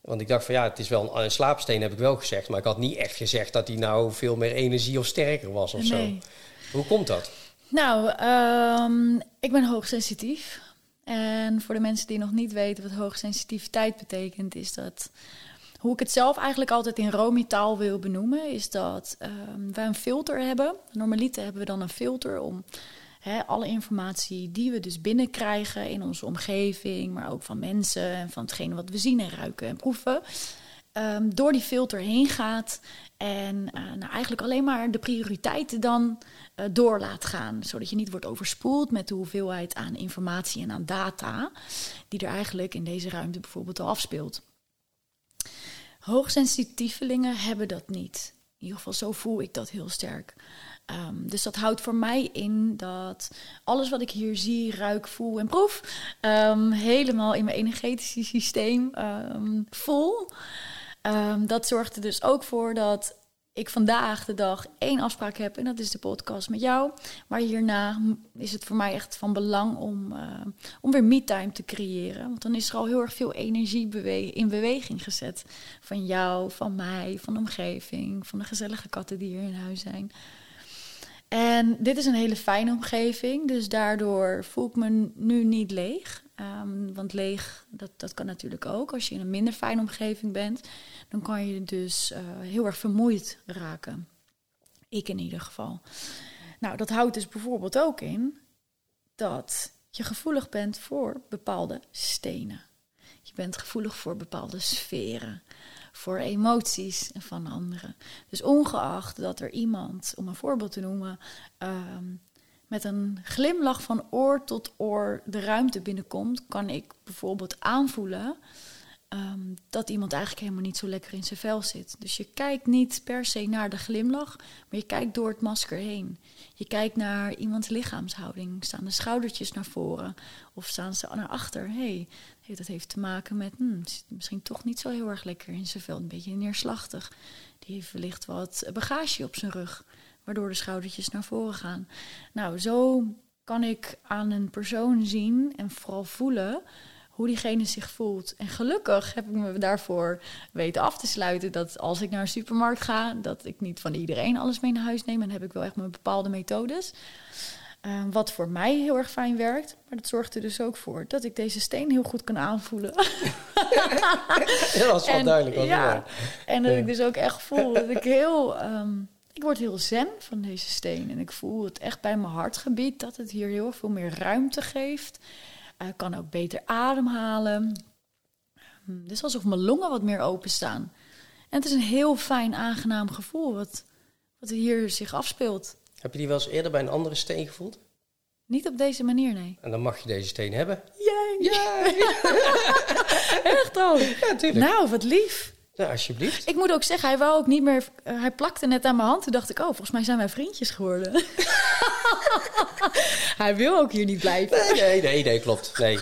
Want ik dacht van ja, het is wel een, een slaapsteen, heb ik wel gezegd. Maar ik had niet echt gezegd dat hij nou veel meer energie of sterker was of Nee. zo. Hoe komt dat? Nou, ehm, ik ben hoogsensitief. En voor de mensen die nog niet weten wat hoogsensitiviteit betekent, is dat. Hoe ik het zelf eigenlijk altijd in Romi-taal wil benoemen, is dat ehm wij een filter hebben. Normaliter hebben we dan een filter om alle informatie die we dus binnenkrijgen in onze omgeving, maar ook van mensen en van hetgene wat we zien en ruiken en proeven, ehm, door die filter heen gaat en eh, nou, eigenlijk alleen maar de prioriteiten dan eh, door laat gaan. Zodat je niet wordt overspoeld met de hoeveelheid aan informatie en aan data die er eigenlijk in deze ruimte bijvoorbeeld al afspeelt. Hoogsensitievelingen hebben dat niet. In ieder geval zo voel ik dat heel sterk. Ehm, dus dat houdt voor mij in dat alles wat ik hier zie, ruik, voel en proef, ehm, helemaal in mijn energetische systeem ehm. Ehm, dat zorgt er dus ook voor dat ik vandaag de dag één afspraak heb en dat is de podcast met jou. Maar hierna is het voor mij echt van belang om, om weer me-time te creëren. Want dan is er al heel erg veel energie in beweging gezet. Van jou, van mij, van de omgeving, van de gezellige katten die hier in huis zijn. En dit is een hele fijne omgeving, dus daardoor voel ik me nu niet leeg. Ehm, want leeg, dat, dat kan natuurlijk ook. Als je in een minder fijne omgeving bent, dan kan je dus eh, heel erg vermoeid raken. Ik in ieder geval. Nou, dat houdt dus bijvoorbeeld ook in dat je gevoelig bent voor bepaalde stenen. Je bent gevoelig voor bepaalde sferen, voor emoties van anderen. Dus ongeacht dat er iemand, om een voorbeeld te noemen, ehm, met een glimlach van oor tot oor de ruimte binnenkomt, kan ik bijvoorbeeld aanvoelen ehm, dat iemand eigenlijk helemaal niet zo lekker in zijn vel zit. Dus je kijkt niet per se naar de glimlach, maar je kijkt door het masker heen. Je kijkt naar iemands lichaamshouding. Staan de schoudertjes naar voren of staan ze naar achter? hey, dat heeft te maken met hmm, misschien toch niet zo heel erg lekker in zijn vel, een beetje neerslachtig. Die heeft wellicht wat bagage op zijn rug, waardoor de schoudertjes naar voren gaan. Nou, zo kan ik aan een persoon zien en vooral voelen hoe diegene zich voelt. En gelukkig heb ik me daarvoor weten af te sluiten dat als ik naar een supermarkt ga, dat ik niet van iedereen alles mee naar huis neem. En heb ik wel echt mijn bepaalde methodes. Uh, wat voor mij heel erg fijn werkt. Maar dat zorgt er dus ook voor dat ik deze steen heel goed kan aanvoelen. <laughs> Ja, dat is wel en, duidelijk. ja, en dat Ja. ik dus ook echt voel dat ik heel... ehm, ik word heel zen van deze steen. En ik voel het echt bij mijn hartgebied dat het hier heel veel meer ruimte geeft. Ik kan ook beter ademhalen. Hm, Dus alsof mijn longen wat meer openstaan. En het is een heel fijn, aangenaam gevoel wat, wat hier zich afspeelt. Heb je die wel eens eerder bij een andere steen gevoeld? Niet op deze manier, nee. En dan mag je deze steen hebben. Jij! Ja, <laughs> Echt al. ja tuurlijk. Nou, wat lief. Ja, alsjeblieft. Ik moet ook zeggen, hij wou ook niet meer. eh, hij plakte net aan mijn hand. Toen dacht ik, oh, volgens mij zijn wij vriendjes geworden. <laughs> hij wil ook hier niet blijven. Nee, nee, nee, nee, klopt. Nee.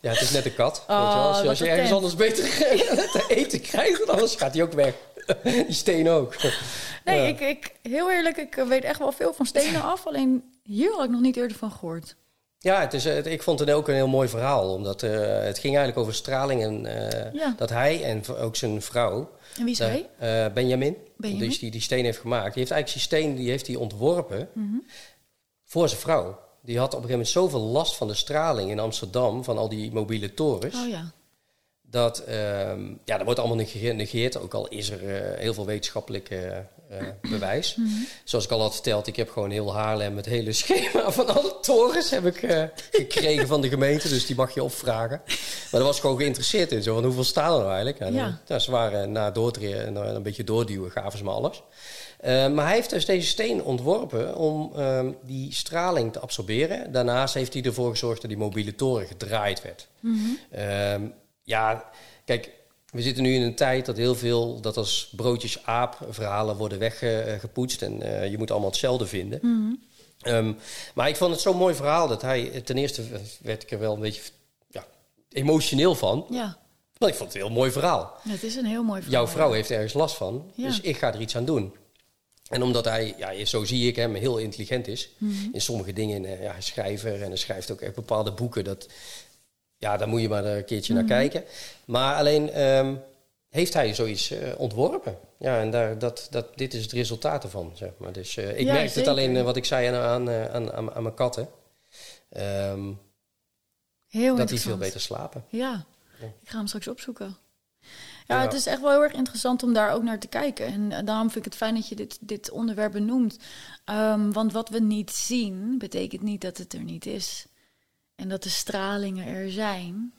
Ja, het is net een kat. weet je wel. Als, je- als je ergens anders beter <laughs> te eten krijgt, dan anders gaat hij ook weg. <laughs> Die steen ook. Nee, Ja. ik, ik, heel eerlijk, ik weet echt wel veel van stenen af. Alleen hier had ik nog niet eerder van gehoord. Ja, het is, het- ik vond het ook een heel mooi verhaal. Omdat eh, het ging eigenlijk over straling. En eh, Ja. dat hij en ook zijn vrouw, En wie is hij? eh, eh, Benjamin, Benjamin. Dus die die steen heeft gemaakt. Die heeft eigenlijk die steen die heeft hij ontworpen Mhm. voor zijn vrouw. Die had op een gegeven moment zoveel last van de straling in Amsterdam, van al die mobiele torens. Oh ja. Dat, ehm, ja, dat wordt allemaal nege- genegeerd. Ook al is er heel veel wetenschappelijke eh, bewijs. Zoals ik al had verteld, ik heb gewoon heel Haarlem het hele schema <laughs> van alle torens heb ik eh, gekregen van de gemeente. Dus die mag je opvragen. Maar daar was ik gewoon geïnteresseerd in. Zo, van hoeveel staan er nou eigenlijk? En, Ja. ja, ze waren na doordringen en een beetje doorduwen, gaven ze me alles. Eh, maar hij heeft dus deze steen ontworpen om ehm, die straling te absorberen. Daarnaast heeft hij ervoor gezorgd dat die mobiele toren gedraaid werd. Ehm, ja, kijk, we zitten nu in een tijd dat heel veel, dat als broodjes aap verhalen worden weggepoetst en eh, je moet allemaal hetzelfde vinden. Ehm, maar ik vond het zo'n mooi verhaal dat hij, ten eerste werd ik er wel een beetje ja, emotioneel van. Ja, Want ik vond het een heel mooi verhaal. het is een heel mooi verhaal. Jouw vrouw heeft ergens last van, Ja. dus ik ga er iets aan doen. En omdat hij, ja, zo zie ik hem, heel intelligent is in sommige dingen. eh, ja, hij is schrijver en hij schrijft ook echt bepaalde boeken. Dat, ja, daar moet je maar een keertje naar kijken. Maar alleen ehm, heeft hij zoiets eh, ontworpen. Ja, en daar, dat, dat, dit is het resultaat ervan, zeg maar. Dus eh, ik Ja, merk het alleen, eh, wat ik zei aan, aan, aan, aan, mijn katten. Ehm, Heel dat die veel beter slapen. Ja, Ja. ik ga hem straks opzoeken. Ja, het is echt wel heel erg interessant om daar ook naar te kijken. En daarom vind ik het fijn dat je dit, dit onderwerp benoemt. Ehm, want wat we niet zien, betekent niet dat het er niet is. En dat de stralingen er zijn.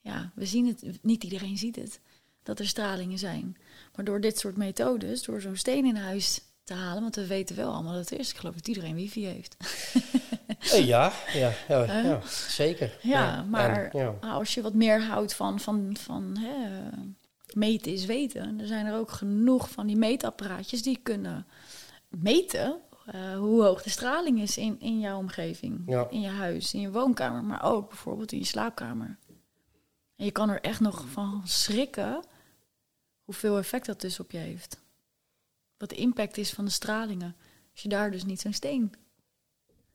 Ja, we zien het, niet iedereen ziet het, dat er stralingen zijn. Maar door dit soort methodes, door zo'n steen in huis te halen, want we weten wel allemaal dat het is. Ik geloof dat iedereen wifi heeft. Eh, ja, ja, ja, Hè? <laughs> ja, zeker. Ja, maar En, ja. als je wat meer houdt van, van, van hè, meten is weten. Er zijn er ook genoeg van die meetapparaatjes die kunnen meten eh, hoe hoog de straling is in, in jouw omgeving. Ja. In je huis, in je woonkamer, maar ook bijvoorbeeld in je slaapkamer. En je kan er echt nog van schrikken hoeveel effect dat dus op je heeft. Wat de impact is van de stralingen. Als je daar dus niet zo'n steen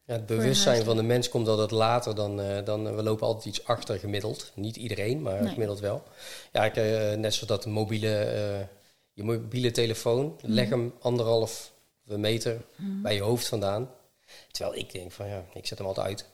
Ja, het bewustzijn van de mens komt altijd later dan, eh, dan... We lopen altijd iets achter gemiddeld. Niet iedereen, maar Nee. gemiddeld wel. Ja, ik, eh, net zoals dat mobiele, eh, je mobiele telefoon... Mhm. leg hem anderhalf meter bij je hoofd vandaan. Terwijl ik denk van, ja, ik zet hem altijd uit.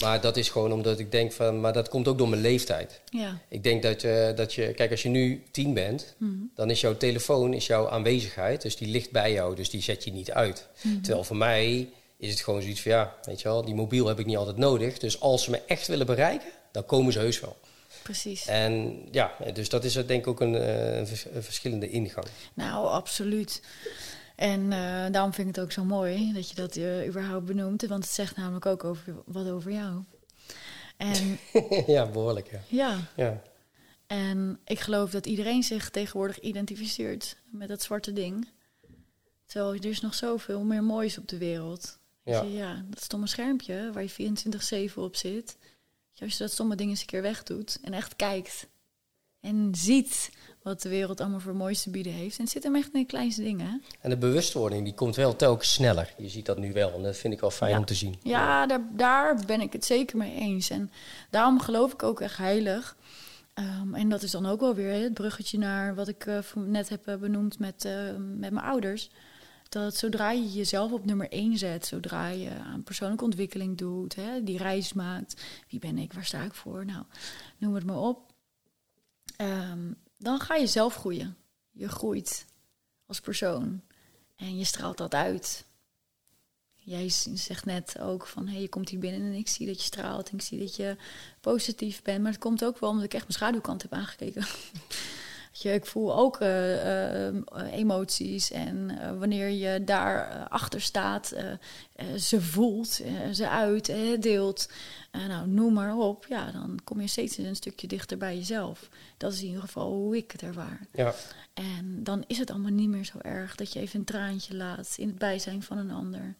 Maar dat is gewoon omdat ik denk van... Maar dat komt ook door mijn leeftijd. Ja, Ik denk dat, je dat je... Kijk, als je nu tien bent... dan is jouw telefoon is jouw aanwezigheid. Dus die ligt bij jou, dus die zet je niet uit. Terwijl voor mij is het gewoon zoiets van... Ja, weet je wel, die mobiel heb ik niet altijd nodig. Dus als ze me echt willen bereiken, dan komen ze heus wel. precies. En ja, dus dat is denk ik ook een, eh, een verschillende ingang. Nou, absoluut. En eh, daarom vind ik het ook zo mooi dat je dat eh, überhaupt benoemt. Want het zegt namelijk ook over, wat over jou. En <laughs> ja, behoorlijk, ja. ja, ja. en ik geloof dat iedereen zich tegenwoordig identificeert met dat zwarte ding. Terwijl er is nog zoveel meer moois op de wereld. Ja. Ja. Je, ja, dat stomme schermpje waar je 24-7 op zit. Als je dat stomme ding eens een keer wegdoet en echt kijkt. En ziet wat de wereld allemaal voor moois te bieden heeft. En het zit hem echt in de kleinste dingen. En de bewustwording die komt wel telkens sneller. Je ziet dat nu wel en dat vind ik wel fijn Ja. om te zien. Ja, daar, daar ben ik het zeker mee eens. En daarom geloof ik ook echt heilig. Ehm, en dat is dan ook wel weer het bruggetje naar wat ik eh, net heb eh, benoemd met, eh, met mijn ouders. Dat zodra je jezelf op nummer één zet, zodra je aan persoonlijke ontwikkeling doet, hè, die reis maakt. Wie ben ik, waar sta ik voor? Nou, noem het maar op. Ehm, dan ga je zelf groeien. Je groeit als persoon. En je straalt dat uit. Jij zegt net ook van, hey, je komt hier binnen en ik zie dat je straalt en ik zie dat je positief bent. Maar het komt ook wel omdat ik echt mijn schaduwkant heb aangekeken. <laughs> Je, ik voel ook eh, eh, emoties en eh, wanneer je daar achter staat, ze voelt, ze uit, deelt, nou noem maar op, ja, dan kom je steeds een stukje dichter bij jezelf. Dat is in ieder geval hoe ik het ervaar. Ja. En dan is het allemaal niet meer zo erg dat je even een traantje laat in het bijzijn van een ander.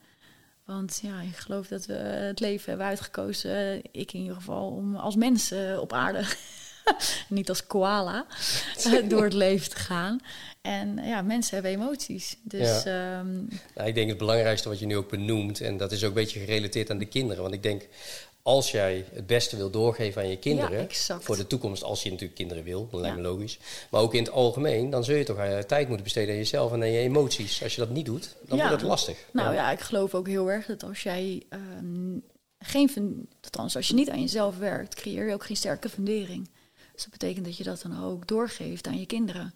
Want ja, ik geloof dat we het leven hebben uitgekozen, ik in ieder geval, om als mens eh, op aarde, <laughs> niet als koala, eh, door het leven te gaan. En ja, mensen hebben emoties. Dus ehm, Nou, ik denk het belangrijkste wat je nu ook benoemt, en dat is ook een beetje gerelateerd aan de kinderen. Want ik denk, als jij het beste wil doorgeven aan je kinderen, Ja, voor de toekomst, als je natuurlijk kinderen wil, dat lijkt me Ja. logisch. Maar ook in het algemeen, dan zul je toch eh, tijd moeten besteden aan jezelf en aan je emoties. Als je dat niet doet, dan Ja. wordt het lastig. Nou ja, ik geloof ook heel erg dat als jij ehm, geen, althans als je niet aan jezelf werkt, creëer je ook geen sterke fundering. Dus dat betekent dat je dat dan ook doorgeeft aan je kinderen.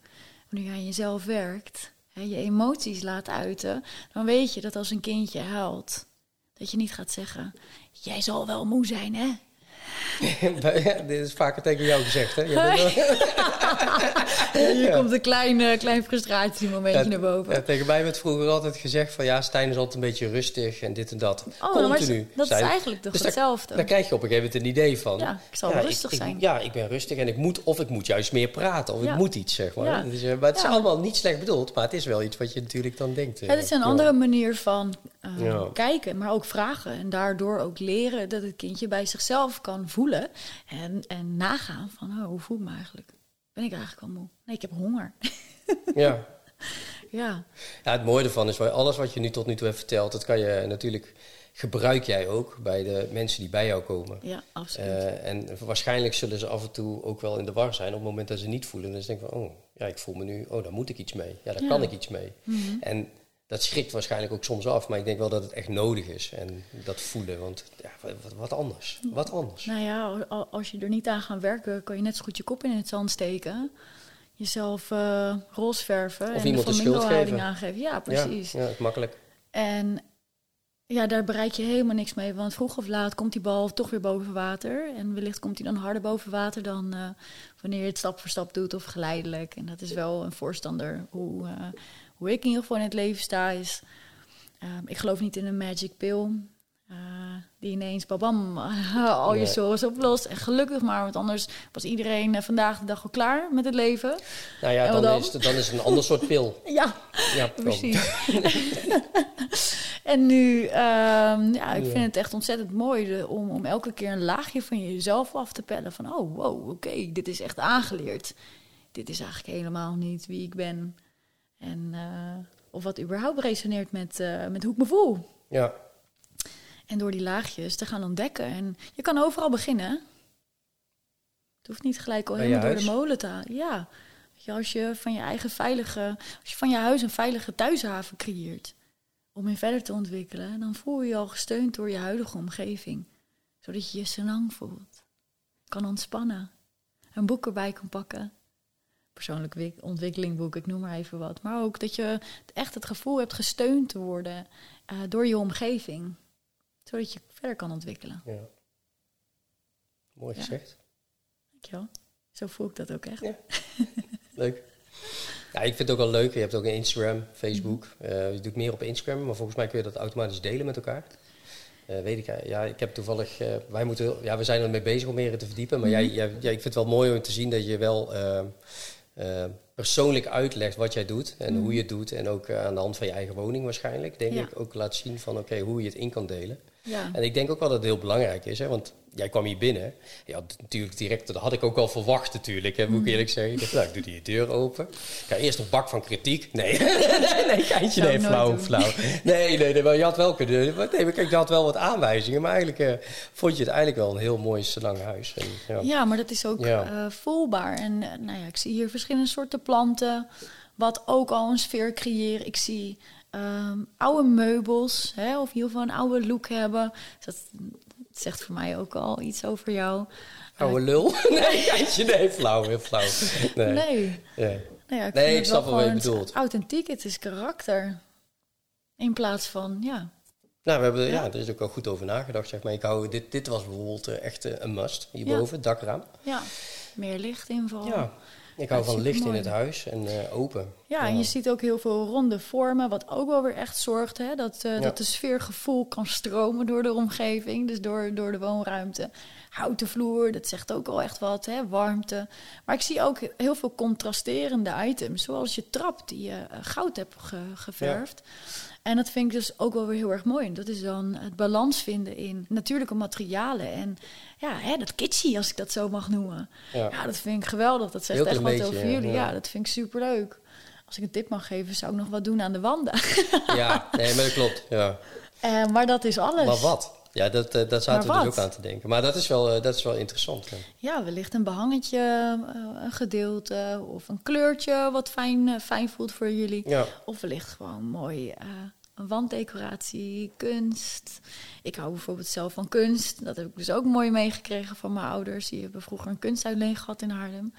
Wanneer je aan jezelf werkt, hè, je emoties laat uiten, dan weet je dat als een kindje huilt, dat je niet gaat zeggen: Jij zal wel moe zijn, hè? <laughs> Dit is vaker tegen jou gezegd, hè? <laughs> Hier komt een klein, eh, klein frustratiemomentje Ja, naar boven. ja, tegen mij werd vroeger altijd gezegd van ja, Stijn is altijd een beetje rustig en dit en dat. oh, maar Continu. dat is eigenlijk toch Dus daar- hetzelfde? Daar krijg je op een gegeven moment een idee van. Ja, ik zal ik- rustig ik- zijn. ja, ik ben rustig en ik moet, of ik moet juist meer praten, of ik moet iets, zeg maar. Dus, eh, maar het is allemaal niet slecht bedoeld, maar het is wel iets wat je natuurlijk dan denkt. eh, Het is een andere manier van kijken, maar ook vragen. En daardoor ook leren dat het kindje bij zichzelf kan voelen. En, en nagaan van, oh, hoe voel ik me eigenlijk? Ben ik eigenlijk wel moe? Nee, ik heb honger. Ja. <laughs> ja, ja, het mooie ervan is, alles wat je nu tot nu toe hebt verteld, dat kan je natuurlijk, gebruik jij ook bij de mensen die bij jou komen. ja, absoluut. Eh, en waarschijnlijk zullen ze af en toe ook wel in de war zijn op het moment dat ze niet voelen. Dan denk ik van, oh, ja, ik voel me nu, oh, daar moet ik iets mee. Ja, daar Ja. kan ik iets mee. Mhm. En dat schrikt waarschijnlijk ook soms af, maar ik denk wel dat het echt nodig is. En dat voelen, want ja, wat, wat anders. Wat anders. Nou ja, al- als je er niet aan gaat werken, kan je net zo goed je kop in het zand steken. Jezelf eh roze verven Of en iemand de aangeven. Ja, precies. Ja, is makkelijk. En ja, daar bereik je helemaal niks mee. Want vroeg of laat komt die bal toch weer boven water. En wellicht komt hij dan harder boven water dan eh, wanneer je het stap voor stap doet of geleidelijk. En dat is wel een voorstander. Hoe, eh, hoe ik in ieder geval in het leven sta is... eh, ik geloof niet in een magic pill. eh, die ineens babam <laughs> al je Nee. zorgen oplost. En gelukkig maar, want anders was iedereen eh, vandaag de dag al klaar met het leven. Nou ja, dan? Is het, dan is het een ander soort pil. <laughs> Ja, Ja. <laughs> Precies. en nu, ehm, ja, ik Ja. vind het echt ontzettend mooi de- om, om elke keer een laagje van jezelf af te pellen. Van, oh, wow, oké, dit is echt aangeleerd. Dit is eigenlijk helemaal niet wie ik ben. En, eh, of wat überhaupt resoneert met, eh, met hoe ik me voel. Ja, En door die laagjes te gaan ontdekken. En je kan overal beginnen. Het hoeft niet gelijk al helemaal door de molen te halen. Ja, je, als je van je eigen veilige, als je van je huis een veilige thuishaven creëert om je verder te ontwikkelen, dan voel je je al gesteund door je huidige omgeving, zodat je je senang voelt, kan ontspannen, een boek erbij kan pakken, persoonlijk wik- ontwikkelingboek, ik noem maar even wat, maar ook dat je echt het gevoel hebt gesteund te worden eh, door je omgeving, zodat je verder kan ontwikkelen. ja. Mooi Ja. gezegd. Dankjewel. Zo voel ik dat ook echt. Ja. <laughs> Leuk. Ja, ik vind het ook wel leuk. Je hebt ook een Instagram, Facebook. Eh, je doet meer op Instagram, maar volgens mij kun je dat automatisch delen met elkaar. Eh, weet ik, ja, ik heb toevallig, wij moeten, ja, we zijn ermee bezig om meer te verdiepen, maar jij, jij, jij- ik vind het wel mooi om te zien dat je wel eh, persoonlijk uitlegt wat jij doet en hoe je het doet en ook eh, aan de hand van je eigen woning waarschijnlijk, denk Ja. ik, ook laat zien van oké, hoe je het in kan delen. Ja. En ik denk ook wel dat het heel belangrijk is, hè, want jij kwam hier binnen. Ja, natuurlijk direct, dat had ik ook al verwacht natuurlijk, hè, moet ik eerlijk zeggen. Ik dacht, nou, ik doe die deur open. Ik ga eerst een bak van kritiek. Nee, <laughs> nee, nee, <laughs> geintje, nee, flauw, doen. flauw. Nee, nee, nee, maar je had wel kunnen, nee, maar kijk, je had wel wat aanwijzingen, maar eigenlijk eh, vond je het eigenlijk wel een heel mooi lang huis. En, ja. Ja, maar dat is ook Ja. eh, voelbaar. En eh, nou ja, ik zie hier verschillende soorten planten, wat ook al een sfeer creëren. Ik zie ehm, oude meubels, hè, of in ieder geval een oude look hebben. Dus dat, dat zegt voor mij ook al iets over jou. Oude lul. <laughs> Nee, nee, flauw, heel flauw. Nee, nee. Nee, nou ja, ik Nee, ik snap wel wat je bedoelt. Authentiek, het is karakter. In plaats van, ja, Nou, we hebben, ja. Ja. er is ook wel goed over nagedacht, zeg maar. Ik hou, dit, dit was bijvoorbeeld eh, echt eh, een must, hierboven, het dakraam. ja, meer lichtinval. Ja, ik hou van licht in het huis en eh, open. Ja, en je ziet ook heel veel ronde vormen, wat ook wel weer echt zorgt hè, dat, Ja. dat de sfeergevoel kan stromen door de omgeving, dus door, door de woonruimte. Houten vloer, dat zegt ook al echt wat, hè, warmte. Maar ik zie ook heel veel contrasterende items, zoals je trap die je eh, goud hebt ge- geverfd. En dat vind ik dus ook wel weer heel erg mooi. En dat is dan het balans vinden in natuurlijke materialen en ja, hè, dat kitschy, als ik dat zo mag noemen. Ja. Ja, dat vind ik geweldig. Dat zegt Heel echt wat over jullie. ja. Ja, dat vind ik superleuk. Als ik een tip mag geven, zou ik nog wat doen aan de wanden. <laughs> Ja, nee, maar dat klopt. Ja. Eh, maar dat is alles. Maar wat? Ja, dat, eh, dat zaten we dus ook aan te denken. Maar dat is wel, eh, dat is wel interessant. Ja. Ja, wellicht een behangetje, eh, een gedeelte of een kleurtje wat fijn, fijn voelt voor jullie. Ja. Of wellicht gewoon mooi wanddecoratie, kunst. Ik hou bijvoorbeeld zelf van kunst. Dat heb ik dus ook mooi meegekregen van mijn ouders. Die hebben vroeger een kunstuitleen gehad in Haarlem.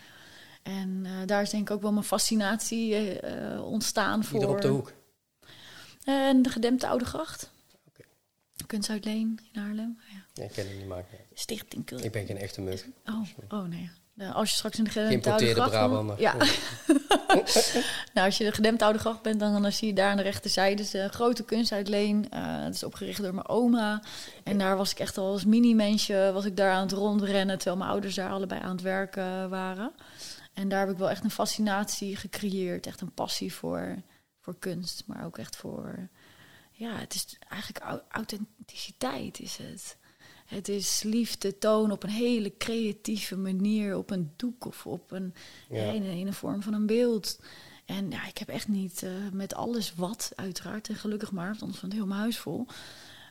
En uh, daar is denk ik ook wel mijn fascinatie uh, ontstaan voor. Hier op de hoek? En de gedempte Oude Gracht. Okay. Kunst uit Leen in Haarlem. Ja. ja ik ken het niet maken. Stichting. Ik ben geen echte mug. Oh, oh nee. Als je straks in de gedempte oude gracht Brabander. Ja. <laughs> nou, als je de gedempte oude gracht bent, dan, dan zie je daar aan de rechterzijde de grote kunst uit Leen. Uh, dat is opgericht door mijn oma. En daar was ik echt al als mini-mensje, was ik daar aan het rondrennen, terwijl mijn ouders daar allebei aan het werken waren. En daar heb ik wel echt een fascinatie gecreëerd, echt een passie voor, voor kunst, maar ook echt voor, ja, het is eigenlijk authenticiteit is het. Het is liefde tonen op een hele creatieve manier, op een doek of op een, ja. in, een vorm van een beeld. En ja, ik heb echt niet uh, met alles wat, uiteraard, en gelukkig maar, want anders van het heel mijn huis vol.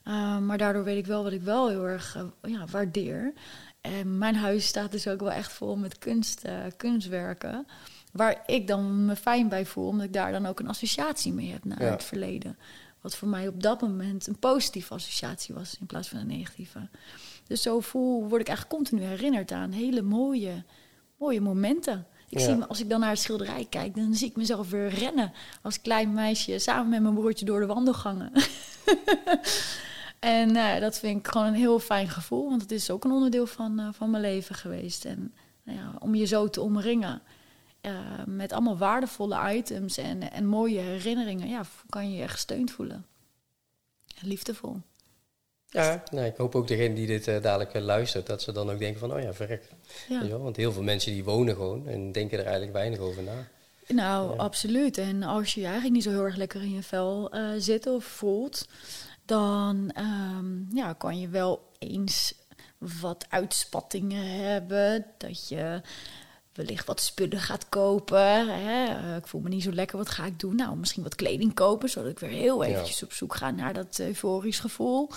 Uh, maar daardoor weet ik wel wat ik wel heel erg uh, ja, waardeer. En mijn huis staat dus ook wel echt vol met kunst, kunstwerken. Waar ik dan me fijn bij voel, omdat ik daar dan ook een associatie mee heb naar ja. het verleden. Wat voor mij op dat moment een positieve associatie was in plaats van een negatieve. Dus zo voel, word ik eigenlijk continu herinnerd aan hele mooie, mooie momenten. Ik zie me, als ik dan naar het schilderij kijk, dan zie ik mezelf weer rennen als klein meisje samen met mijn broertje door de wandelgangen. <laughs> en uh, dat vind ik gewoon een heel fijn gevoel, want het is ook een onderdeel van, uh, van mijn leven geweest. En nou ja, om je zo te omringen uh, met allemaal waardevolle items en, en mooie herinneringen, ja, kan je je echt gesteund voelen. liefdevol. Ja, nou, ik hoop ook degene die dit uh, dadelijk uh, luistert, dat ze dan ook denken van, oh ja, verrek. Ja. Want heel veel mensen die wonen gewoon en denken er eigenlijk weinig over na. Nou, absoluut. En als je, je eigenlijk niet zo heel erg lekker in je vel uh, zit of voelt, dan um, ja, kan je wel eens wat uitspattingen hebben. Dat je wellicht wat spullen gaat kopen. Hè. Eh, ik voel me niet zo lekker, wat ga ik doen? Nou, misschien wat kleding kopen, zodat ik weer heel eventjes op zoek ga naar dat euforisch gevoel.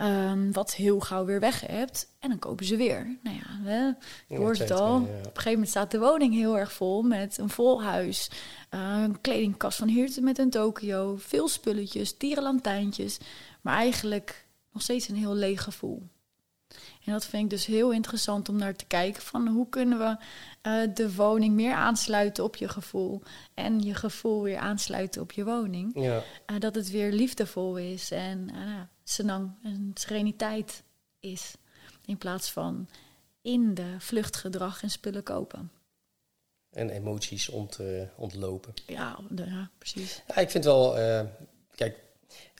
Um, wat heel gauw weer weg hebt. En dan kopen ze weer. Nou ja, hè, je hoort het al. Op een gegeven moment staat de woning heel erg vol met een vol huis. Uh, een kledingkast van hier met een Tokio. Veel spulletjes, tierenlantijntjes. Maar eigenlijk nog steeds een heel leeg gevoel. En dat vind ik dus heel interessant om naar te kijken van hoe kunnen we uh, de woning meer aansluiten op je gevoel en je gevoel weer aansluiten op je woning. Ja. Uh, dat het weer liefdevol is en uh, senang en sereniteit is in plaats van in de vluchtgedrag en spullen kopen. En emoties ont, ontlopen. Ja, ja precies. Ja, ik vind wel, kijk,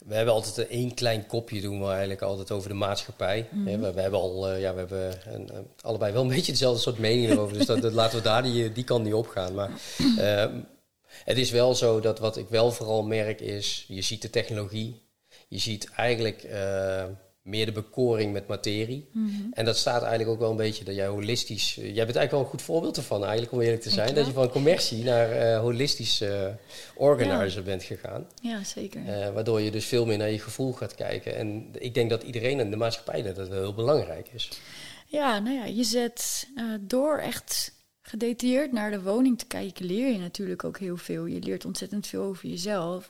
we hebben altijd een één klein kopje doen we eigenlijk altijd over de maatschappij. Mhm. we, we, hebben al, uh, ja, we hebben een, allebei wel een <laughs> beetje dezelfde soort mening erover. dus dat, dat, laten we daar die, die kant niet opgaan. Maar uh, het is wel zo dat wat ik wel vooral merk is, je ziet de technologie. Je ziet eigenlijk uh, meer de bekoring met materie. Mhm. En dat staat eigenlijk ook wel een beetje dat jij holistisch... jij bent eigenlijk wel een goed voorbeeld ervan eigenlijk, om eerlijk te zijn. Dat je van commercie naar uh, holistisch uh, organizer bent gegaan. Ja, zeker. Waardoor je dus veel meer naar je gevoel gaat kijken. En ik denk dat iedereen in de maatschappij dat dat wel heel belangrijk is. Ja, nou ja, je zet door echt gedetailleerd naar de woning te kijken, leer je natuurlijk ook heel veel. Je leert ontzettend veel over jezelf.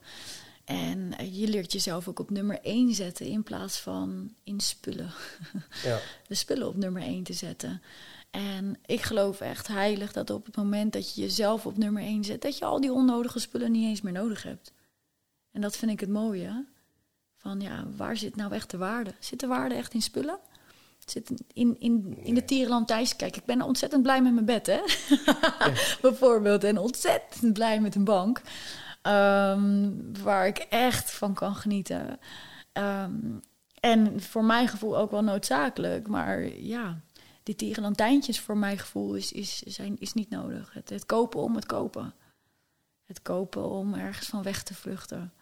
En je leert jezelf ook op nummer 1 zetten in plaats van in spullen. <laughs> Ja. De spullen op nummer 1 te zetten. En ik geloof echt heilig dat op het moment dat je jezelf op nummer 1 zet, dat je al die onnodige spullen niet eens meer nodig hebt. En dat vind ik het mooie. Van ja, waar zit nou echt de waarde? Zit de waarde echt in spullen? Zit in, in, in de tierenlantijs. Kijk, ik ben ontzettend blij met mijn bed, hè? <laughs> Bijvoorbeeld. En ontzettend blij met een bank. Ehm, waar ik echt van kan genieten. Ehm, en voor mijn gevoel ook wel noodzakelijk. Maar ja, die tierenlantijntjes voor mijn gevoel is, is, zijn, is niet nodig. Het, het, kopen om het kopen. Het kopen om ergens van weg te vluchten.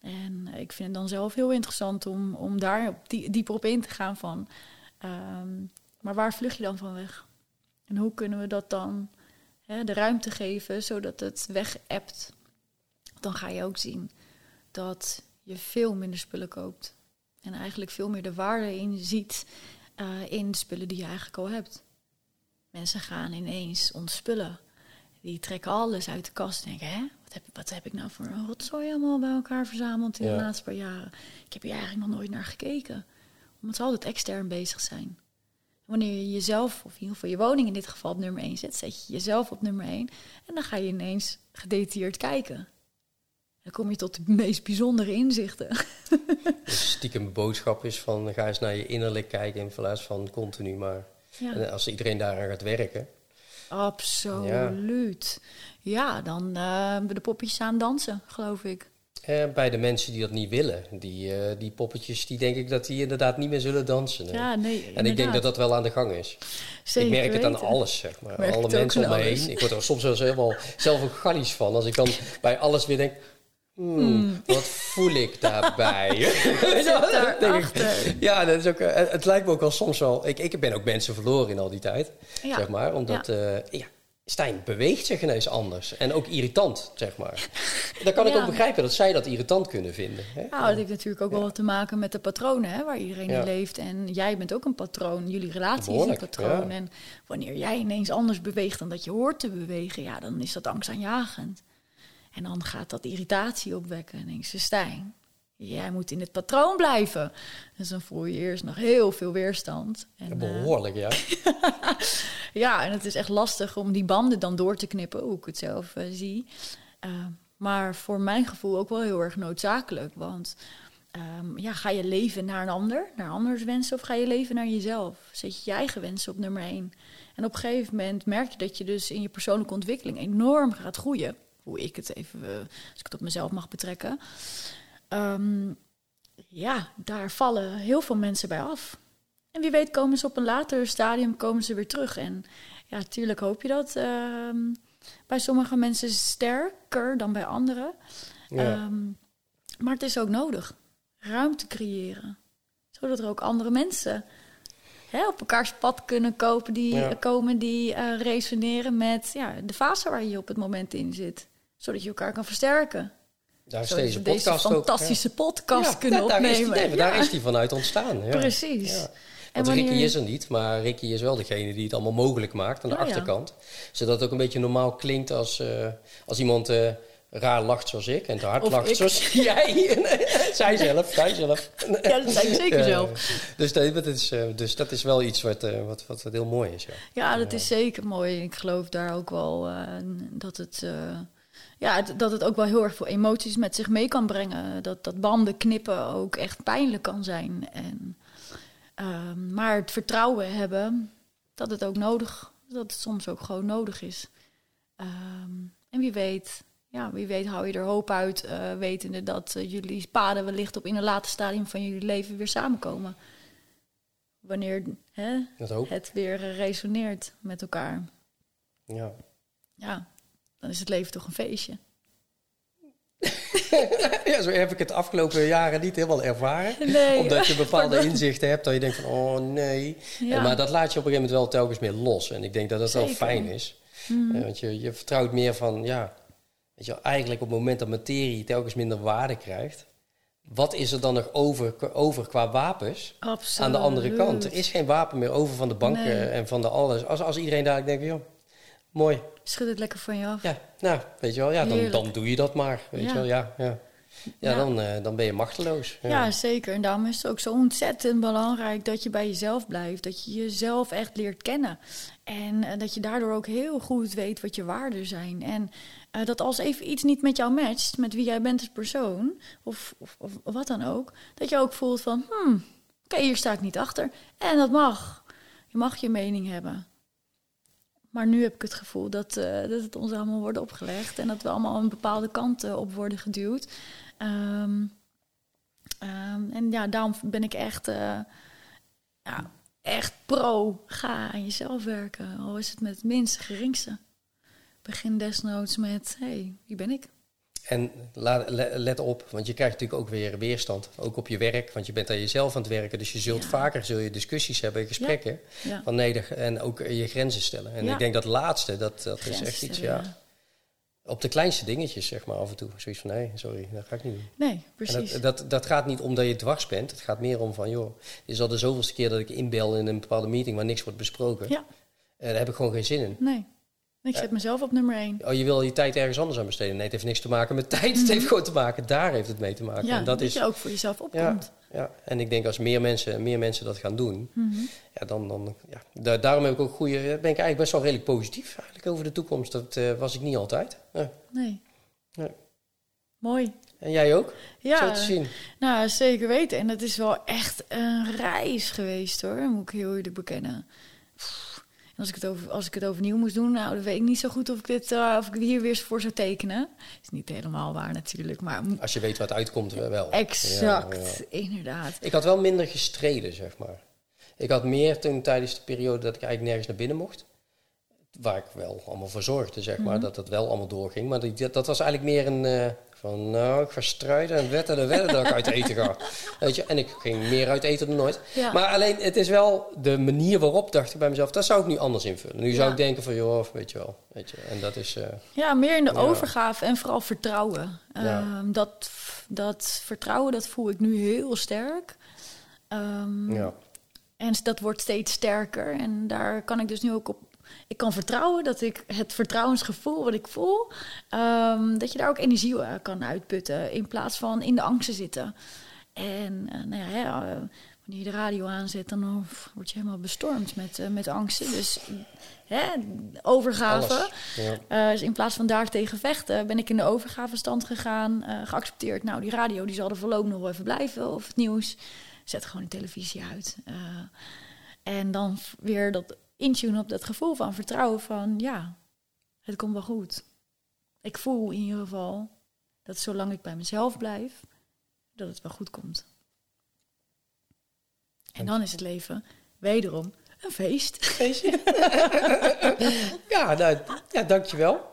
En ik vind het dan zelf heel interessant om, om daar die, dieper op in te gaan van... Ehm, maar waar vlucht je dan van weg? En hoe kunnen we dat dan hè, de ruimte geven zodat het weg ebt? Dan ga je ook zien dat je veel minder spullen koopt. En eigenlijk veel meer de waarde in ziet uh, in spullen die je eigenlijk al hebt. Mensen gaan ineens ontspullen. Die trekken alles uit de kast en denken, hè, wat heb, wat heb ik nou voor een rotzooi allemaal bij elkaar verzameld in de laatste paar jaren? Ik heb hier eigenlijk nog nooit naar gekeken. Omdat ze altijd extern bezig zijn. Wanneer je jezelf, of in ieder geval je woning in dit geval op nummer 1 zet, zet je jezelf op nummer 1. En dan ga je ineens gedetailleerd kijken. Dan kom je tot de meest bijzondere inzichten. <laughs> Dus stiekem boodschap is van ga eens naar je innerlijk kijken in plaats van continu maar. Ja. En als iedereen daaraan gaat werken. Absoluut. Ja, dan uh, de poppetjes aan dansen, geloof ik. Eh, bij de mensen die dat niet willen, die, uh, die poppetjes, die denk ik dat die inderdaad niet meer zullen dansen. Nee. Ja, nee, en inderdaad. ik denk dat dat wel aan de gang is. Zeker ik merk het aan alles, zeg maar. Merk Alle mensen om me heen. Ik word er soms helemaal zelf ook gallisch van. Als ik dan <laughs> bij alles weer denk, hmm, wat voel ik daarbij? <laughs> Daarachter? ja, dat is ook, eh, het lijkt me ook wel soms wel... Ik, ik ben ook mensen verloren in al die tijd, Ja. zeg maar. Omdat, ja. ja, Stijn beweegt zich ineens anders. En ook irritant, zeg maar. Dan kan ik Ja. ook begrijpen dat zij dat irritant kunnen vinden. Hè? Nou, dat heeft natuurlijk ook wel wat te maken met de patronen hè, waar iedereen Ja. in leeft. En jij bent ook een patroon. Jullie relatie is een patroon. En wanneer jij ineens anders beweegt dan dat je hoort te bewegen, ja, dan is dat angstaanjagend. En dan gaat dat irritatie opwekken. En denk je, Stijn, jij moet in het patroon blijven. Dus dan voel je eerst nog heel veel weerstand. En, eh, Behoorlijk, ja. <laughs> ja, en het is echt lastig om die banden dan door te knippen, hoe ik het zelf eh, zie. Uh, maar voor mijn gevoel ook wel heel erg noodzakelijk. Want um, ja, ga je leven naar een ander, naar anders wensen, of ga je leven naar jezelf? Zet je je eigen wensen op nummer één. En op een gegeven moment merk je dat je dus in je persoonlijke ontwikkeling enorm gaat groeien. Hoe ik het even, uh, als ik het op mezelf mag betrekken. Um, ja, daar vallen heel veel mensen bij af. En wie weet komen ze op een later stadium komen ze weer terug. En ja, natuurlijk hoop je dat. Uh, bij sommige mensen sterker dan bij anderen. Ja. Um, maar het is ook nodig. Ruimte creëren. Zodat er ook andere mensen hè, op elkaars pad kunnen kopen die, Ja. komen die uh, resoneren met ja, de fase waar je op het moment in zit. Zodat je elkaar kan versterken. Daar is deze podcast ook. fantastische podcast Ja, kunnen daar opnemen. Is die, nee. Daar is die vanuit ontstaan. Ja. Precies. Ja. En Want Ricky wanneer- is er niet, maar Ricky is wel degene die het allemaal mogelijk maakt aan de ja. achterkant. Zodat het ook een beetje normaal klinkt als, eh, als iemand eh, raar lacht zoals ik en te hard Of lacht ik. zoals <laughs> jij. <laughs> zij zelf, zij zelf. Ja, dat zei ik zeker Ja, zelf. Dus dat, is, eh, dus dat is wel iets wat, wat, wat, wat heel mooi is. Ja. Ja, dat is zeker mooi. Ik geloof daar ook wel dat het. Ja, dat het ook wel heel erg veel emoties met zich mee kan brengen. Dat, dat banden knippen ook echt pijnlijk kan zijn. En, ehm, maar het vertrouwen hebben dat het ook nodig, dat het soms ook gewoon nodig is. Ehm, en wie weet, ja, wie weet hou je er hoop uit, eh, wetende dat eh, jullie paden wellicht op in een later stadium van jullie leven weer samenkomen. Wanneer hè, het weer resoneert met elkaar. Ja. Ja, dan is het leven toch een feestje. <laughs> ja, zo heb ik het de afgelopen jaren niet helemaal ervaren. Nee. Omdat je bepaalde Pardon. <laughs> inzichten hebt dat je denkt van, oh nee. Ja. En, maar dat laat je op een gegeven moment wel telkens meer los. En ik denk dat dat wel fijn is. Eh, want je, je vertrouwt meer van, ja, weet je, eigenlijk op het moment dat materie telkens minder waarde krijgt, wat is er dan nog over, over qua wapens Absoluut. aan de andere kant? Er is geen wapen meer over van de banken Nee. en van de alles. Als, als iedereen daar denkt, joh, mooi, Schud het lekker van je af. ja, nou, weet je wel, ja, dan, dan doe je dat maar, weet Ja. je wel, ja, ja. Ja, Ja. Dan, eh, dan ben je machteloos. Ja, zeker. En daarom is het ook zo ontzettend belangrijk dat je bij jezelf blijft. Dat je jezelf echt leert kennen. En eh, dat je daardoor ook heel goed weet wat je waarden zijn. En eh, dat als even iets niet met jou matcht, met wie jij bent als persoon, of, of, of wat dan ook, dat je ook voelt van, hmm, oké, hier sta ik niet achter. En dat mag. Je mag je mening hebben. Maar nu heb ik het gevoel dat, eh, dat het ons allemaal wordt opgelegd en dat we allemaal een bepaalde kant op worden geduwd. Ehm, ehm, en ja, daarom ben ik echt, eh, ja, echt pro. Ga aan jezelf werken, al is het met het minste geringste. Begin desnoods met, hé, hey, wie ben ik? En let op, want je krijgt natuurlijk ook weer weerstand. Ook op je werk, want je bent aan jezelf aan het werken. Dus je zult Ja. vaker zul je discussies hebben, gesprekken. Ja, Van nee, en ook je grenzen stellen. En ik denk dat laatste, dat, dat is echt iets, stellen, ja. Op de kleinste dingetjes, zeg maar, af en toe. Zoiets van, nee, sorry, dat ga ik niet doen. Nee, precies. dat, dat, dat gaat niet omdat je dwars bent. Het gaat meer om van, joh, dit is al de zoveelste keer dat ik inbel in een bepaalde meeting waar niks wordt besproken. Ja. En daar heb ik gewoon geen zin in. Nee, ik zet mezelf op nummer één. Oh, je wil je tijd ergens anders aan besteden. Nee, het heeft niks te maken met tijd. Het heeft gewoon te maken, daar heeft het mee te maken. Ja, en dat, dat is, je ook voor jezelf opkomt. ja. En ik denk als meer mensen, meer mensen dat gaan doen, Mhm. ja, dan, dan ja, da- daarom heb ik ook goede, ben ik eigenlijk best wel redelijk positief eigenlijk over de toekomst. Dat eh, was ik niet altijd. Ja. Nee. Mooi. En jij ook? Zo Ja, te zien. nou zeker weten. En het is wel echt een reis geweest hoor, moet ik heel eerlijk bekennen. Als ik, het over, als ik het overnieuw moest doen, nou, dan weet ik niet zo goed of ik, dit, eh, of ik hier weer voor zou tekenen. Is niet helemaal waar natuurlijk, maar Als je weet wat uitkomt, wel. Exact, ja. inderdaad. Ik had wel minder gestreden, zeg maar. Ik had meer toen tijdens de periode dat ik eigenlijk nergens naar binnen mocht. Waar ik wel allemaal voor zorgde, zeg maar. Mhm. Dat het wel allemaal doorging. Maar die- dat, dat was eigenlijk meer een... eh, van, nou, ik ga strijden en wetten en wedden dat ik uit eten ga. Weet je? En ik ging meer uit eten dan nooit. Ja. Maar alleen, het is wel de manier waarop, dacht ik bij mezelf... dat zou ik nu anders invullen. Nu zou ik denken van, joh, weet je wel. Weet je, en dat is... eh, Ja, meer in de Ja. overgave en vooral vertrouwen. Ehm, dat, dat vertrouwen, dat voel ik nu heel sterk. Ehm, ja. En dat wordt steeds sterker. En daar kan ik dus nu ook op. Ik kan vertrouwen dat ik het vertrouwensgevoel wat ik voel, ehm, dat je daar ook energie uit kan uitputten. In plaats van in de angst te zitten. En eh, nou ja, hè, eh, wanneer je de radio aanzet, dan word je helemaal bestormd met, eh, met angsten. Dus hè, overgave. Ja. Eh, dus in plaats van daar tegen vechten, ben ik in de overgavestand gegaan. eh, geaccepteerd. Nou, die radio die zal er voorlopig nog wel even blijven. Of het nieuws. Zet gewoon de televisie uit. Eh, en dan weer dat intunen op dat gevoel van vertrouwen van ja, het komt wel goed. Ik voel in ieder geval dat zolang ik bij mezelf blijf, dat het wel goed komt. En dan is het leven wederom een feest. Feestje. <laughs> ja, nou, ja, dankjewel.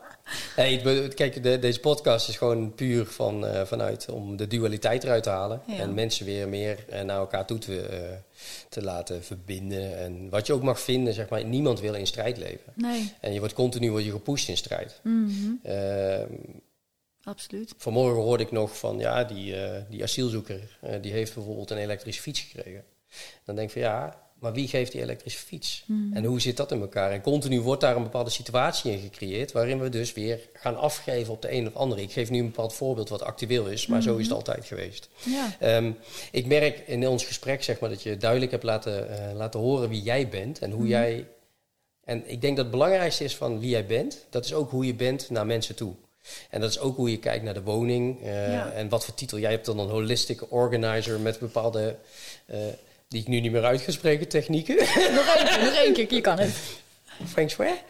Hey, kijk, de- deze podcast is gewoon puur van, eh, vanuit om de dualiteit eruit te halen. Ja. En mensen weer meer eh, naar elkaar toe te, eh, te laten verbinden. En wat je ook mag vinden, zeg maar, niemand wil in strijd leven. Nee, En je wordt continu word je gepusht in strijd. Mhm, Ehm, absoluut. vanmorgen hoorde ik nog van, ja, die, die asielzoeker, die heeft bijvoorbeeld een elektrische fiets gekregen. Dan denk ik van, ja, maar wie geeft die elektrische fiets? Mhm. En hoe zit dat in elkaar? En continu wordt daar een bepaalde situatie in gecreëerd, waarin we dus weer gaan afgeven op de een of andere. Ik geef nu een bepaald voorbeeld wat actueel is, maar zo is het altijd geweest. Ja, Ehm, ik merk in ons gesprek zeg maar, dat je duidelijk hebt laten, eh, laten horen wie jij bent en hoe Mhm. jij. En ik denk dat het belangrijkste is van wie jij bent, dat is ook hoe je bent naar mensen toe. En dat is ook hoe je kijkt naar de woning eh, Ja. en wat voor titel. Jij hebt dan een holistic organizer met bepaalde, eh, die ik nu niet meer uit ga spreken, technieken. <laughs> nog één keer, nog één keer, je kan het. Feng Shui? <laughs>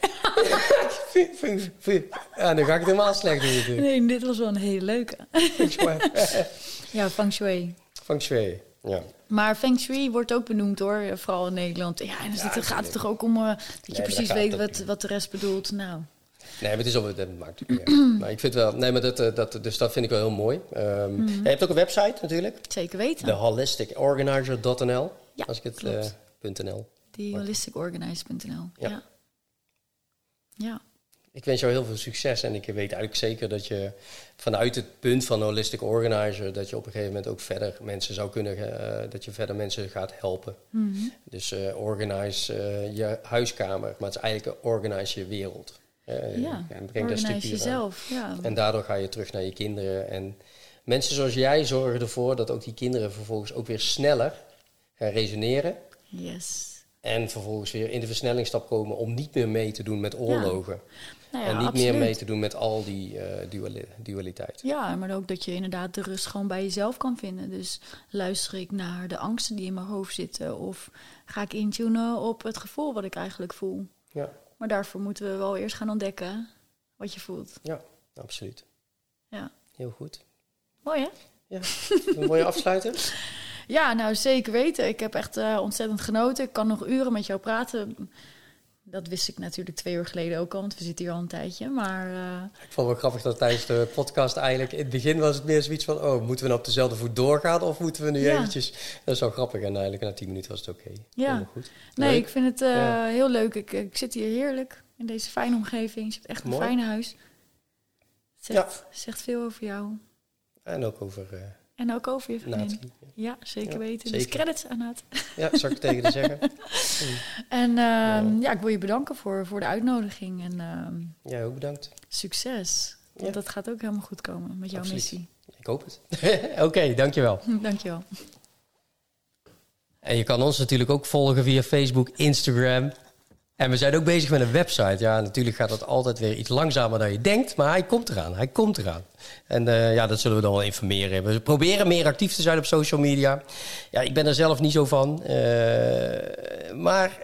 Ja, dan ga ik het helemaal slecht doen natuurlijk. Nee, dit was wel een hele leuke. Feng Shui. <laughs> Ja, feng shui. Feng Shui, ja. Maar feng shui wordt ook benoemd hoor, vooral in Nederland. Ja, en dan zit- Ja, gaat het toch ook om eh, dat je precies weet het wat, wat de rest bedoelt. Nou, Nee, maar het is al, dat maakt. <clears throat> Maar ik vind wel, nee, maar dat, eh, dat, dus dat vind ik wel heel mooi. Ehm, Mhm. Je hebt ook een website natuurlijk, zeker weten. de holisticorganizer.nl. Ja, als ik het klopt. eh, .nl. Die holisticorganize.nl. Ja. Ja. ja. Ik wens jou heel veel succes en ik weet eigenlijk zeker dat je vanuit het punt van holistic organizer dat je op een gegeven moment ook verder mensen zou kunnen, eh, dat je verder mensen gaat helpen. Mhm. Dus organize eh, je huiskamer, maar het is eigenlijk organize je wereld. Eh, Ja, en breng daar jezelf. Ja. En daardoor ga je terug naar je kinderen. En mensen zoals jij zorgen ervoor dat ook die kinderen vervolgens ook weer sneller gaan resoneren. Yes. En vervolgens weer in de versnellingsstap komen om niet meer mee te doen met oorlogen. Nou ja, en niet absoluut. meer mee te doen met al die eh, duali- dualiteit. Ja, maar ook dat je inderdaad de rust gewoon bij jezelf kan vinden. Dus luister ik naar de angsten die in mijn hoofd zitten? Of ga ik intunen op het gevoel wat ik eigenlijk voel? Ja, Maar daarvoor moeten we wel eerst gaan ontdekken wat je voelt. ja absoluut. Ja. Heel goed. Mooi hè? Ja, een mooie <laughs> afsluiten. Ja, nou zeker weten. Ik heb echt eh, ontzettend genoten. Ik kan nog uren met jou praten. Dat wist ik natuurlijk twee uur geleden ook al, want we zitten hier al een tijdje. Maar eh, Ik vond het wel grappig dat tijdens de podcast eigenlijk... In het begin was het meer zoiets van... Oh, moeten we nou op dezelfde voet doorgaan of moeten we nu Ja. eventjes... Dat is wel grappig en eigenlijk na tien minuten was het oké. Ja. Helemaal goed. nee, Leuk. ik vind het eh, Ja. heel leuk. Ik, ik zit hier heerlijk in deze fijne omgeving. Je hebt echt een Mooi. fijn huis. Het zegt, zegt veel over jou. En ook over eh En ook over je vriendin. Ja, zeker Ja, weten. Dus zeker. credits aan het. Ja, zou ik tegen je zeggen. <laughs> En ehm, ja. ik wil je bedanken voor, voor de uitnodiging. En Jij ook bedankt. succes. Want dat gaat ook helemaal goed komen met jouw Absoluut. missie. Ik hoop het. <laughs> Oké, dankjewel. <laughs> Dankjewel. En je kan ons natuurlijk ook volgen via Facebook, Instagram. En we zijn ook bezig met een website. Ja, natuurlijk gaat dat altijd weer iets langzamer dan je denkt. Maar hij komt eraan. Hij komt eraan. En uh, ja, dat zullen we dan wel informeren. We proberen meer actief te zijn op social media. Ja, ik ben er zelf niet zo van. Uh, maar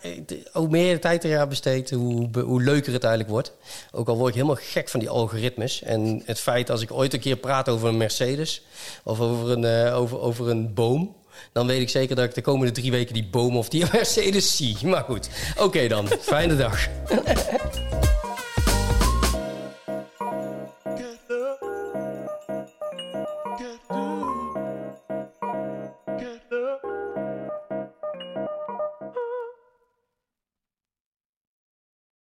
hoe meer tijd er aan besteedt, hoe, hoe leuker het eigenlijk wordt. Ook al word ik helemaal gek van die algoritmes. En het feit als ik ooit een keer praat over een Mercedes... of over een, over, over een boom dan weet ik zeker dat ik de komende drie weken die boom of die <laughs> Mercedes zie. Maar goed, oké dan. Fijne dag. <laughs>